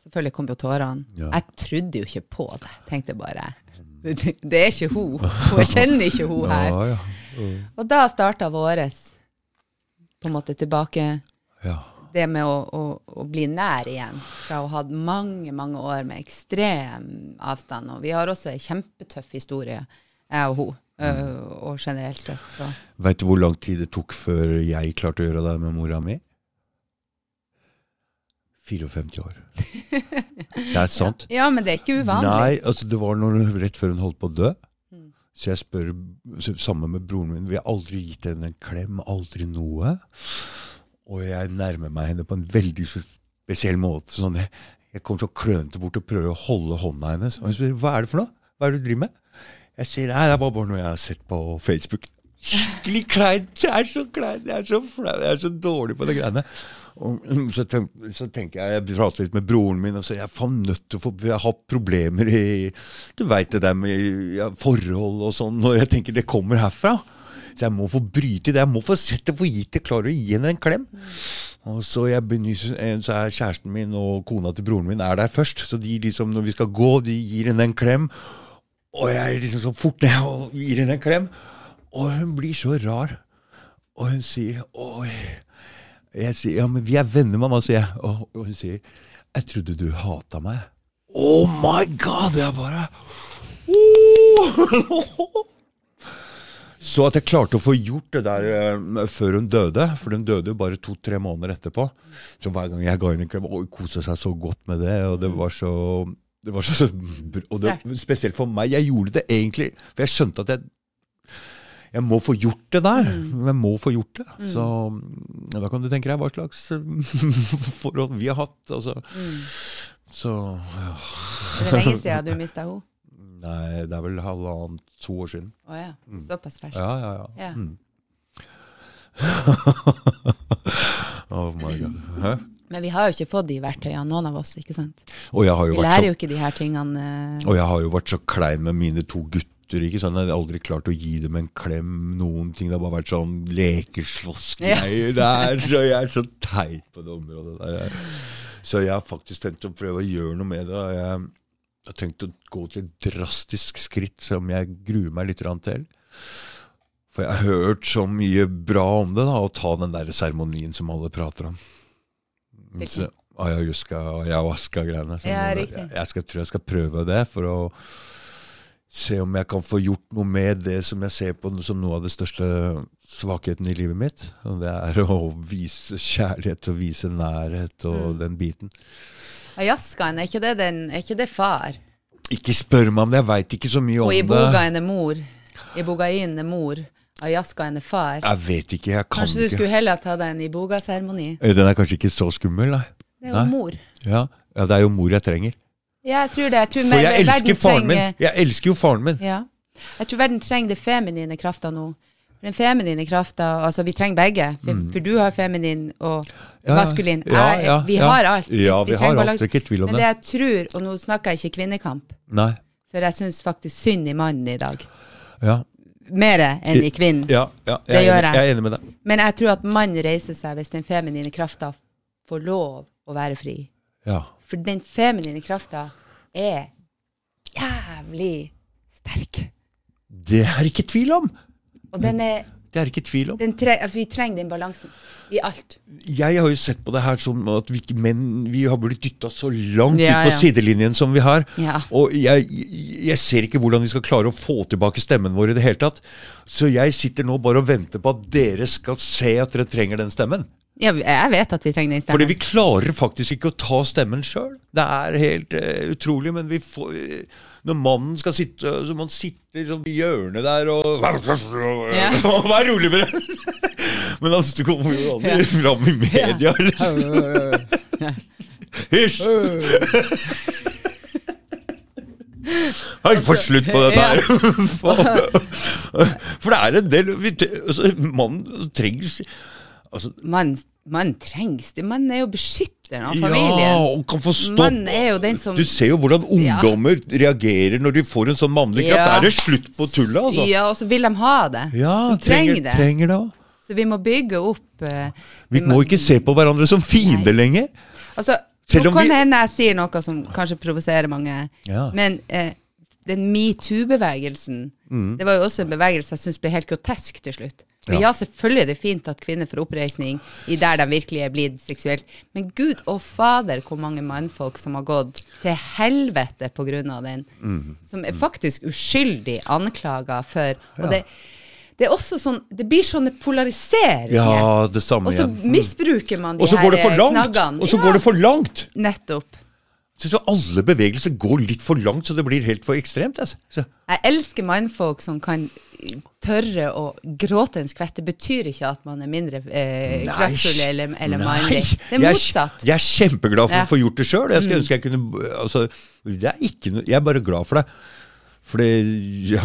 Selvfølgelig kom jo tårene. Ja. Jeg trodde jo ikke på det. Tenkte bare Det, <laughs> det er ikke hun. Hun kjenner ikke hun her. <laughs> Ja, ja. Og da starta våres på en måte tilbake ja. det med å, å, å bli nær igjen. Fra å ha hatt mange, mange år med ekstrem avstand. Og vi har også en kjempetøff historie, jeg og hun. Mm. Og generelt sett, så Veit du hvor lang tid det tok før jeg klarte å gjøre det med mora mi? 54 år. <laughs> Det er sant. Ja, men det er ikke uvanlig. Nei, altså det var noe rett før hun holdt på å dø. Så jeg spør, sammen med broren min, vi har aldri gitt henne en klem, aldri noe. Og jeg nærmer meg henne på en veldig spesiell måte. Sånn, jeg, jeg kommer så klønete bort og prøver å holde hånda hennes. Og hun spør hva er det for noe? Hva er det du driver med? Jeg sier nei, det er bare noe jeg har sett på Facebook. Skikkelig kleint. Det er så kleint. Jeg er så flau. Jeg er så dårlig på de greiene. Og så, tenk, så tenker jeg Jeg prater litt med broren min og sier jeg er nødt til å få Jeg har problemer i Du veit det der med forhold og sånn. Og jeg tenker det kommer herfra. Så jeg må få bryte det. Jeg må få sette for gitt jeg klarer å gi henne en klem. Og så, benyser, så er kjæresten min og kona til broren min er der først. Så de liksom, når vi skal gå, de gir henne en klem. Og jeg liksom så fort ned og gir henne en klem. Og hun blir så rar. Og hun sier Oi. Jeg sier ja, men vi er venner, mamma, sier jeg. Og, og hun sier jeg trodde du hata meg. Oh my god! Jeg bare oh! Så at jeg klarte å få gjort det der eh, før hun døde, for hun døde jo bare to-tre måneder etterpå. Så hver gang jeg ga henne en klem, hun kosa seg så godt med det. Og det var så, det var så Og det, spesielt for meg. Jeg gjorde det egentlig, for jeg skjønte at jeg jeg må få gjort det der. Jeg må få gjort det. Så da kan du tenke deg hva slags <laughs> forhold vi har hatt. Altså. Så ja. Er lenge siden du mista henne? <laughs> Nei, det er vel halvannet, to år siden. Å ja. Såpass ferskt? Ja, ja, ja. Ja. Mm. <laughs> oh my god. Hæ? Men vi har jo ikke fått de verktøyene, noen av oss. ikke sant? Vi lærer så jo ikke de her tingene. eh, Og jeg har jo vært så klein med mine to gutter. Ikke sant? Jeg hadde aldri klart å gi dem en klem. noen ting. Det har bare vært sånn lekeslåssgreier der. Så jeg er så teit på det området der. Så jeg har faktisk tenkt å prøve å gjøre noe med det. Jeg har tenkt å gå til et drastisk skritt som jeg gruer meg litt til. For jeg har hørt så mye bra om det, da, å ta den der seremonien som alle prater om. Så, ayahuasca og ayahuasca-greiene. Jeg. Jeg, jeg skal, tror jeg skal prøve det for å se om jeg kan få gjort noe med det som jeg ser på som noe av det største svakheten i livet mitt. Og det er å vise kjærlighet og vise nærhet Mm. og den biten. Ayaskaen, er ikke det, den, er ikke det far? Ikke spør meg om det, jeg veit ikke så mye om Og det. ibogaen er mor. Ibogain er mor. Ayahuascaen er far. Jeg vet ikke, jeg kan Kanskje du ikke. skulle heller ta deg en iboga-seremoni? Den er kanskje ikke så skummel, nei. Det er jo Nei. mor. Ja, ja det er jo mor jeg trenger. Ja, jeg tror det. Jeg tror For jeg elsker faren min. Jeg elsker jo faren min. Ja. Jeg tror verden trenger det feminine krafta nå. Den feminine krafta Altså, vi trenger begge. For, for du har feminin og Mm. Ja, maskulin. Ja, Jeg- ja, vi har alt. Ja, vi har alt, det er ikke tvil om Men det. det jeg tror, og nå snakker jeg ikke kvinnekamp, Nei. for jeg syns faktisk synd i mannen i dag. Ja. Mer enn i kvinnen. Ja, ja jeg, Det gjør jeg. jeg er enig med deg. Men jeg tror at mannen reiser seg hvis den feminine krafta får lov å være fri. Ja. For den feminine krafta er jævlig sterk. Det er ikke tvil om! Og den er Det er ikke tvil om. den tre, altså Vi trenger den balansen i alt. Jeg har jo sett på det her som at vi menn vi har blitt dytta så langt Ja, ut på ja. sidelinjen som vi har. Ja. Og jeg, jeg ser ikke hvordan vi skal klare å få tilbake stemmen vår i det hele tatt. Så jeg sitter nå bare og venter på at dere skal se at dere trenger den stemmen. Ja, jeg vet at vi trenger den Fordi vi klarer faktisk ikke å ta stemmen sjøl. Det er helt uh, utrolig, men vi får eh, Når mannen skal sitte Så man sitter liksom i hjørnet der og <laughs> Ja. Vær rolig, bre! <laughs> men altså, du kommer jo aldri fram i media. <laughs> Hysj! Hei, få slutt på dette her! For det er en del vi, altså, Mannen trenger altså, Mann man trengs det. Mannen er jo beskytteren av Ja, familien. og kan få stopp. Er jo den som Du ser jo hvordan ungdommer reagerer når de får en sånn mannlig kraft. Ja. Da er det slutt på tullet, altså. Ja, og så vil de ha det. Ja, de trenger, trenger, det. trenger det. Så vi må bygge opp uh, Vi må ikke se på hverandre som fiender lenger. Altså, Selv nå kan vi- hende jeg sier noe som kanskje provoserer mange, Ja. men uh, den metoo-bevegelsen, Mm. det var jo også en bevegelse jeg syns ble helt grotesk til slutt. For Ja. ja. selvfølgelig er det fint at kvinner får oppreisning i der de virkelig er blitt seksuelt, men gud og fader hvor mange mannfolk som har gått til helvete av den, Mm. som er faktisk uskyldig anklaga for Og det, det er også sånn Det blir sånne polariseringer. Ja, det samme igjen. Og så. Mm. misbruker man de her knaggene. Og så går det for langt! Nettopp. Så, jo alle bevegelser går litt for langt, så det blir helt for ekstremt. Altså. Så, Jeg elsker mannfolk som kan tørre å gråte en skvett. Det betyr ikke at man er mindre eh, kraftfull eller, eller mannlig. Det er motsatt. Jeg er kjempeglad for Ja. Mm. å få gjort det sjøl. Jeg skulle ønske jeg kunne altså, det er ikke noe, Jeg er bare glad for det. Fordi ja,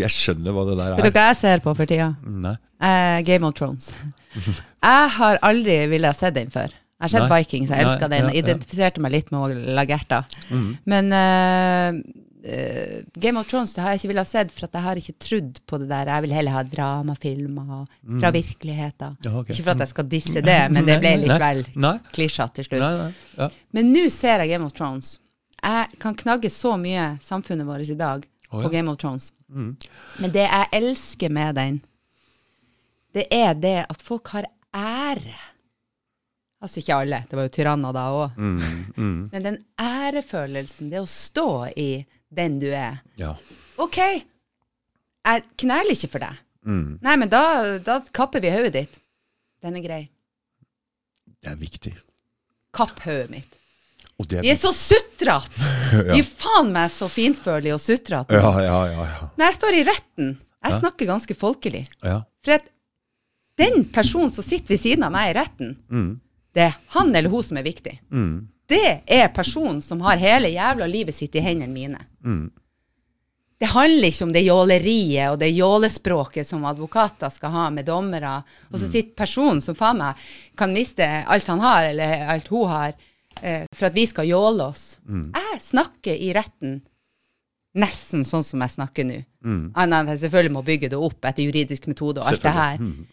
jeg skjønner hva det der Vet du er. hva jeg ser på for tida? Nei. Eh, Game of Thrones. Jeg har aldri villet ha sett den før. Jeg har sett Nei. Vikings, jeg elska den. ja, ja. Identifiserte meg litt med Lagerta. Mm. Men uh, uh, Game of Thrones det har jeg ikke villet ha sett, for jeg har ikke trodd på det der. Jeg vil heller ha dramafilmer fra virkeligheten. Ja, okay. Ikke for at jeg skal disse det, men det ble litt <laughs> Nei, vel nei. klisjete til slutt. Men nå ser jeg Game of Thrones. Jeg kan knagge så mye samfunnet vårt i dag Å, på. Game of Thrones. Mm. Men det jeg elsker med den, det er det at folk har ære. Altså ikke alle, det var jo tyranner da òg. Mm, mm. Men den ærefølelsen, det å stå i den du er. ja. OK, jeg kneler ikke for deg. Mm. Nei, men da, da kapper vi hodet ditt. Den er grei. Det er viktig. Kapp hodet mitt. Er Vi er så sutrete! <laughs> Ja. Vi er faen meg så fintfølige og sutrete. Ja, ja, ja. ja. Når jeg står i retten, jeg snakker ganske folkelig. ja. For at den personen som sitter ved siden av meg i retten, Mm. Det er han eller hun som er viktig. Mm. Det er personen som har hele jævla livet sitt i hendene mine. Mm. Det handler ikke om det jåleriet og det jålespråket som advokater skal ha med dommere, og så sitter personen som faen meg kan miste alt han har, eller alt hun har, eh, for at vi skal jåle oss. Jeg snakker i retten nesten sånn som jeg snakker nå. Mm. Annet enn at jeg selvfølgelig må bygge det opp etter juridisk metode og alt det her. Mm.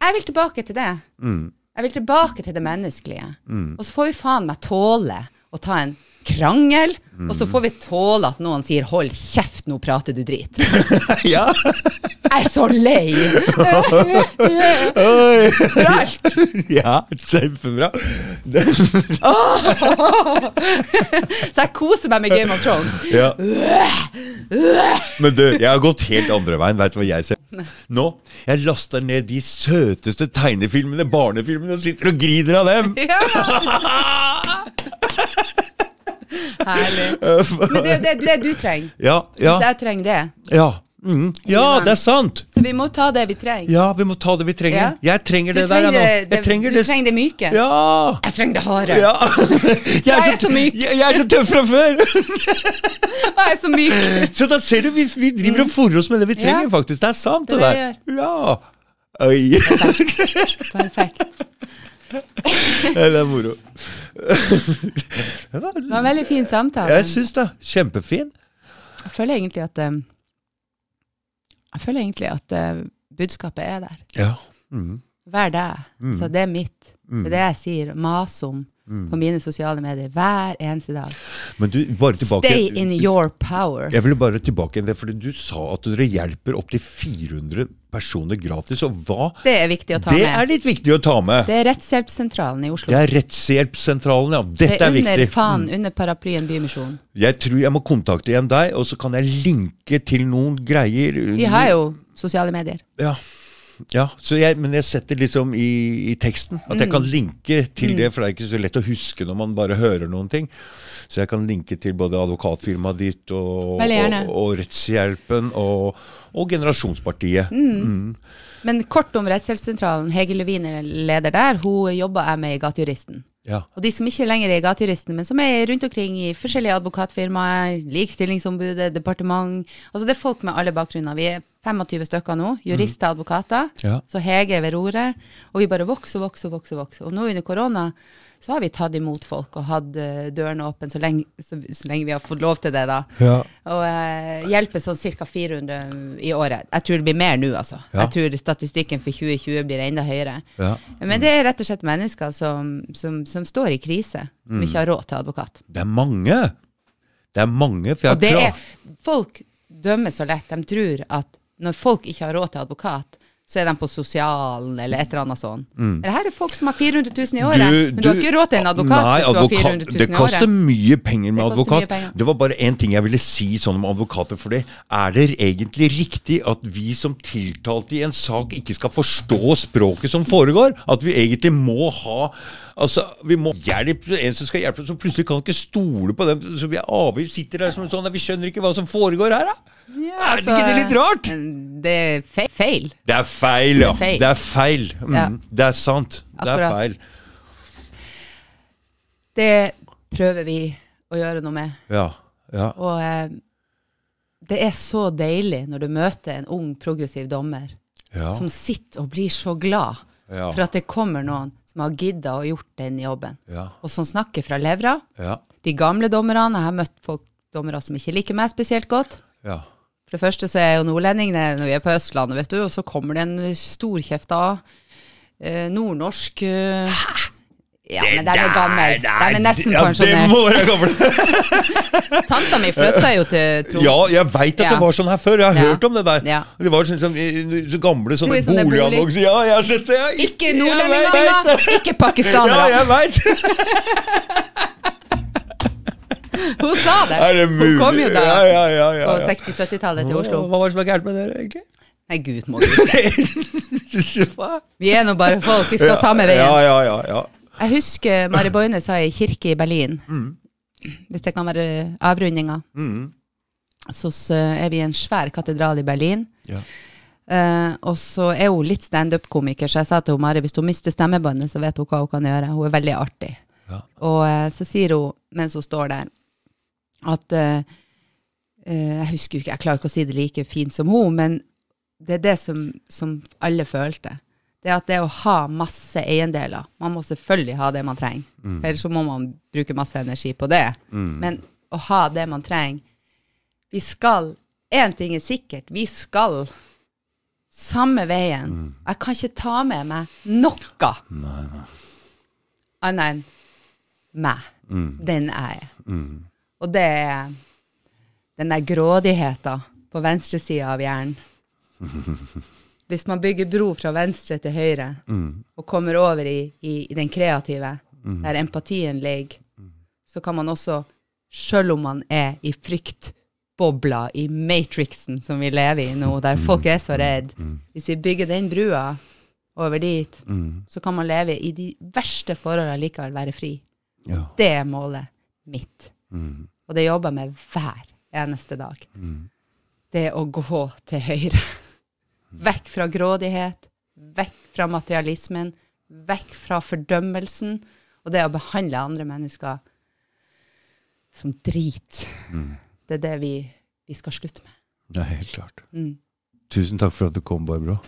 Jeg vil tilbake til det. Mm. Jeg vil tilbake til det menneskelige. Mm. Og så får vi faen meg tåle å ta en krangel, og så får vi tåle at noen sier 'hold kjeft, nå prater du drit'. <laughs> ja. Jeg er så lei! <laughs> Oi. <laughs> Ja, kjempebra. Så jeg koser meg med Game of Thrones. ja. Men du, jeg har gått helt andre veien. Vet du hva jeg ser? Nå, Jeg laster ned de søteste tegnefilmene, barnefilmene, og sitter og griner av dem. Ja. <laughs> Herlig. <laughs> Men det er det, det du trenger. Ja, ja, Hvis jeg trenger det. ja. Mm. Ja, det er sant. Så vi må ta det vi trenger. Ja, vi må ta det vi trenger. Ja. Jeg trenger Du trenger der, jeg nå. trenger det, Jeg trenger du det. trenger det myke. Ja. Jeg trenger det harde. ja. <laughs> Jeg Jeg er så myk. Jeg, jeg er så tøff fra før. Jeg er så myk. Så da ser du, vi, vi driver og forer oss med det vi trenger, faktisk. Det er sant, det, Det er der. Ja. Oi. Perfekt. <laughs> det er moro. Det var en veldig fin samtale. Jeg syns det. Kjempefin. Jeg føler egentlig at eh, Jeg føler egentlig at eh, budskapet er der. Ja. Mm. Vær deg. Mm. Så det er mitt. Mm. Det er det jeg sier. Mas om på mine sosiale medier hver eneste dag. Men du, tilbake Stay in your power. Jeg vil bare tilbake det, fordi du sa at dere hjelper opptil 400 personer gratis. Og hva Det er viktig å ta Det med. er litt viktig å ta med. Det er Rettshjelpssentralen i Oslo. Det er Rettshjelpssentralen, ja. Det Dette er er under viktig. Mm. faen, under paraplyen Bymisjonen. Jeg tror jeg må kontakte igjen deg, og så kan jeg linke til noen greier. Vi har jo sosiale medier. Ja. Ja, så jeg, men jeg setter liksom i, i teksten at jeg Mm. kan linke til det, for det er ikke så lett å huske når man bare hører noen ting. Så jeg kan linke til både advokatfirmaet ditt og, og, og Rettshjelpen og, og Generasjonspartiet. Mm. Men kort om Rettshjelpssentralen. Hege Levin er leder der. Hun jobber jeg med i Gatejuristen. Ja. Og de som ikke lenger er gatejuristene, men som er rundt omkring i forskjellige advokatfirmaer, Likestillingsombudet, departement Altså det er folk med alle bakgrunner. Vi er 25 stykker nå. Jurister, advokater. Ja. Så Hege ved roret. Og vi bare vokser, vokser, vokser. vokser. Og nå under korona så har vi tatt imot folk og hatt eh, dørene åpne så så, så lenge vi har fått lov til det, da. Ja. Og eh, hjelper sånn ca. 400 i året. Jeg tror det blir mer nå, altså. Ja. Jeg tror statistikken for 2020 blir enda høyere. Ja. Men det er rett og slett mennesker som, som, som står i krise, Mm. som ikke har råd til advokat. Det er mange. Det er mange, for jeg Og det er, folk dømmer så lett. De tror at når folk ikke har råd til advokat, så er de på sosialen eller et eller annet sånt. Mm. det her er folk som har 400 000 i året, men du, har ikke råd til en advokat Nei, hvis du har 400 000 Det i koster året. mye penger med Det advokat. penger. Det var bare én ting jeg ville si sånn om advokater. For det er det egentlig riktig at vi som tiltalte i en sak ikke skal forstå språket som foregår? At vi egentlig må ha Altså, Vi må hjelpe en som skal hjelpe, som plutselig kan ikke stole på dem. Så vi er avhengig, sitter der som en sånn Vi skjønner ikke hva som foregår her, da! Ja, er det ikke det litt rart? Det er fe- feil. Det er feil, ja. Det er feil. Det er feil. Mm, Ja. Det er sant. Det er feil. Det prøver vi å gjøre noe med. Ja. Ja. Og eh, det er så deilig når du møter en ung, progressiv dommer Ja. som sitter og blir så glad for at det kommer noen som har gidda å gjort den jobben, Ja. og som snakker fra levra. Ja. De gamle dommerne, jeg har møtt folk dommere som ikke liker meg spesielt godt. Ja. For det første så er jeg jo nordlending når vi er på Østlandet, vet du, og så kommer det en storkjefta eh, nordnorsk eh, Ja, men den er gammel. Den er nesten ja, det pensjonert. må være gammel. <laughs> Tanta mi flytta jo til Tromsø. Ja, jeg veit at det var sånn her før. Jeg har Ja. hørt om det der. Ja. Det var sånn, sånn, så gamle sånne sånne bolig- Ja, jeg har sett det. Jeg, Ikke nordlendinger, vet ikke Ja, jeg veit. <laughs> Hun sa det. Det? Hun kom jo da Ja, ja, ja, ja, på 60-70-tallet til Oslo. Hva var det som var gærent med dere, egentlig? Nei, gud må du ikke. <laughs> Vi er nå bare folk. Vi skal samme Ja, veien. ja, ja, ja. Jeg husker Mari Boine sa i kirke i Berlin, Mm. hvis det kan være avrundinga, Mm. så er vi i en svær katedral i Berlin. Ja. Uh, og så er hun litt standup-komiker, så jeg sa til hun, Mari hvis hun mister stemmebåndet, så vet hun hva hun kan gjøre. Hun er veldig artig. Ja. Og uh, så sier hun, mens hun står der, at uh, eh, Jeg husker jo ikke, jeg klarer ikke å si det like fint som hun, men det er det som, som alle følte. Det er at det å ha masse eiendeler Man må selvfølgelig ha det man trenger, for ellers så må man bruke masse energi på det. Men å ha det man trenger Vi skal Én ting er sikkert. Vi skal samme veien. Jeg kan ikke ta med meg noe annet enn meg. Den er jeg. Og det er den der grådigheten på venstresida av hjernen. <laughs> Hvis man bygger bro fra venstre til høyre, og kommer over i, i, i den kreative, der empatien ligger, så kan man også, sjøl om man er i fryktbobla, i matrixen som vi lever i nå, der folk er så redd, hvis vi bygger den brua over dit, så kan man leve i de verste forholdene likevel være fri. Ja. Det er målet mitt. Og det jobber jeg med hver eneste dag. Det å gå til høyre. Vekk fra grådighet, vekk fra materialismen, vekk fra fordømmelsen, og det å behandle andre mennesker som drit. Det er det vi, vi skal slutte med. Ja, helt klart. Mm. Tusen takk for at du kom, Barbro.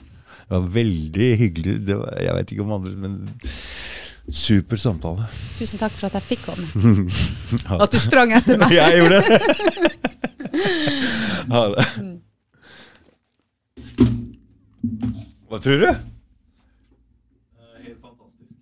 Det var veldig hyggelig. Det var, jeg vet ikke om andre, men super samtale. Tusen takk for at jeg fikk komme. <laughs> At du sprang etter meg. <laughs> Jeg gjorde det. <laughs> Ha det. Hva tror du?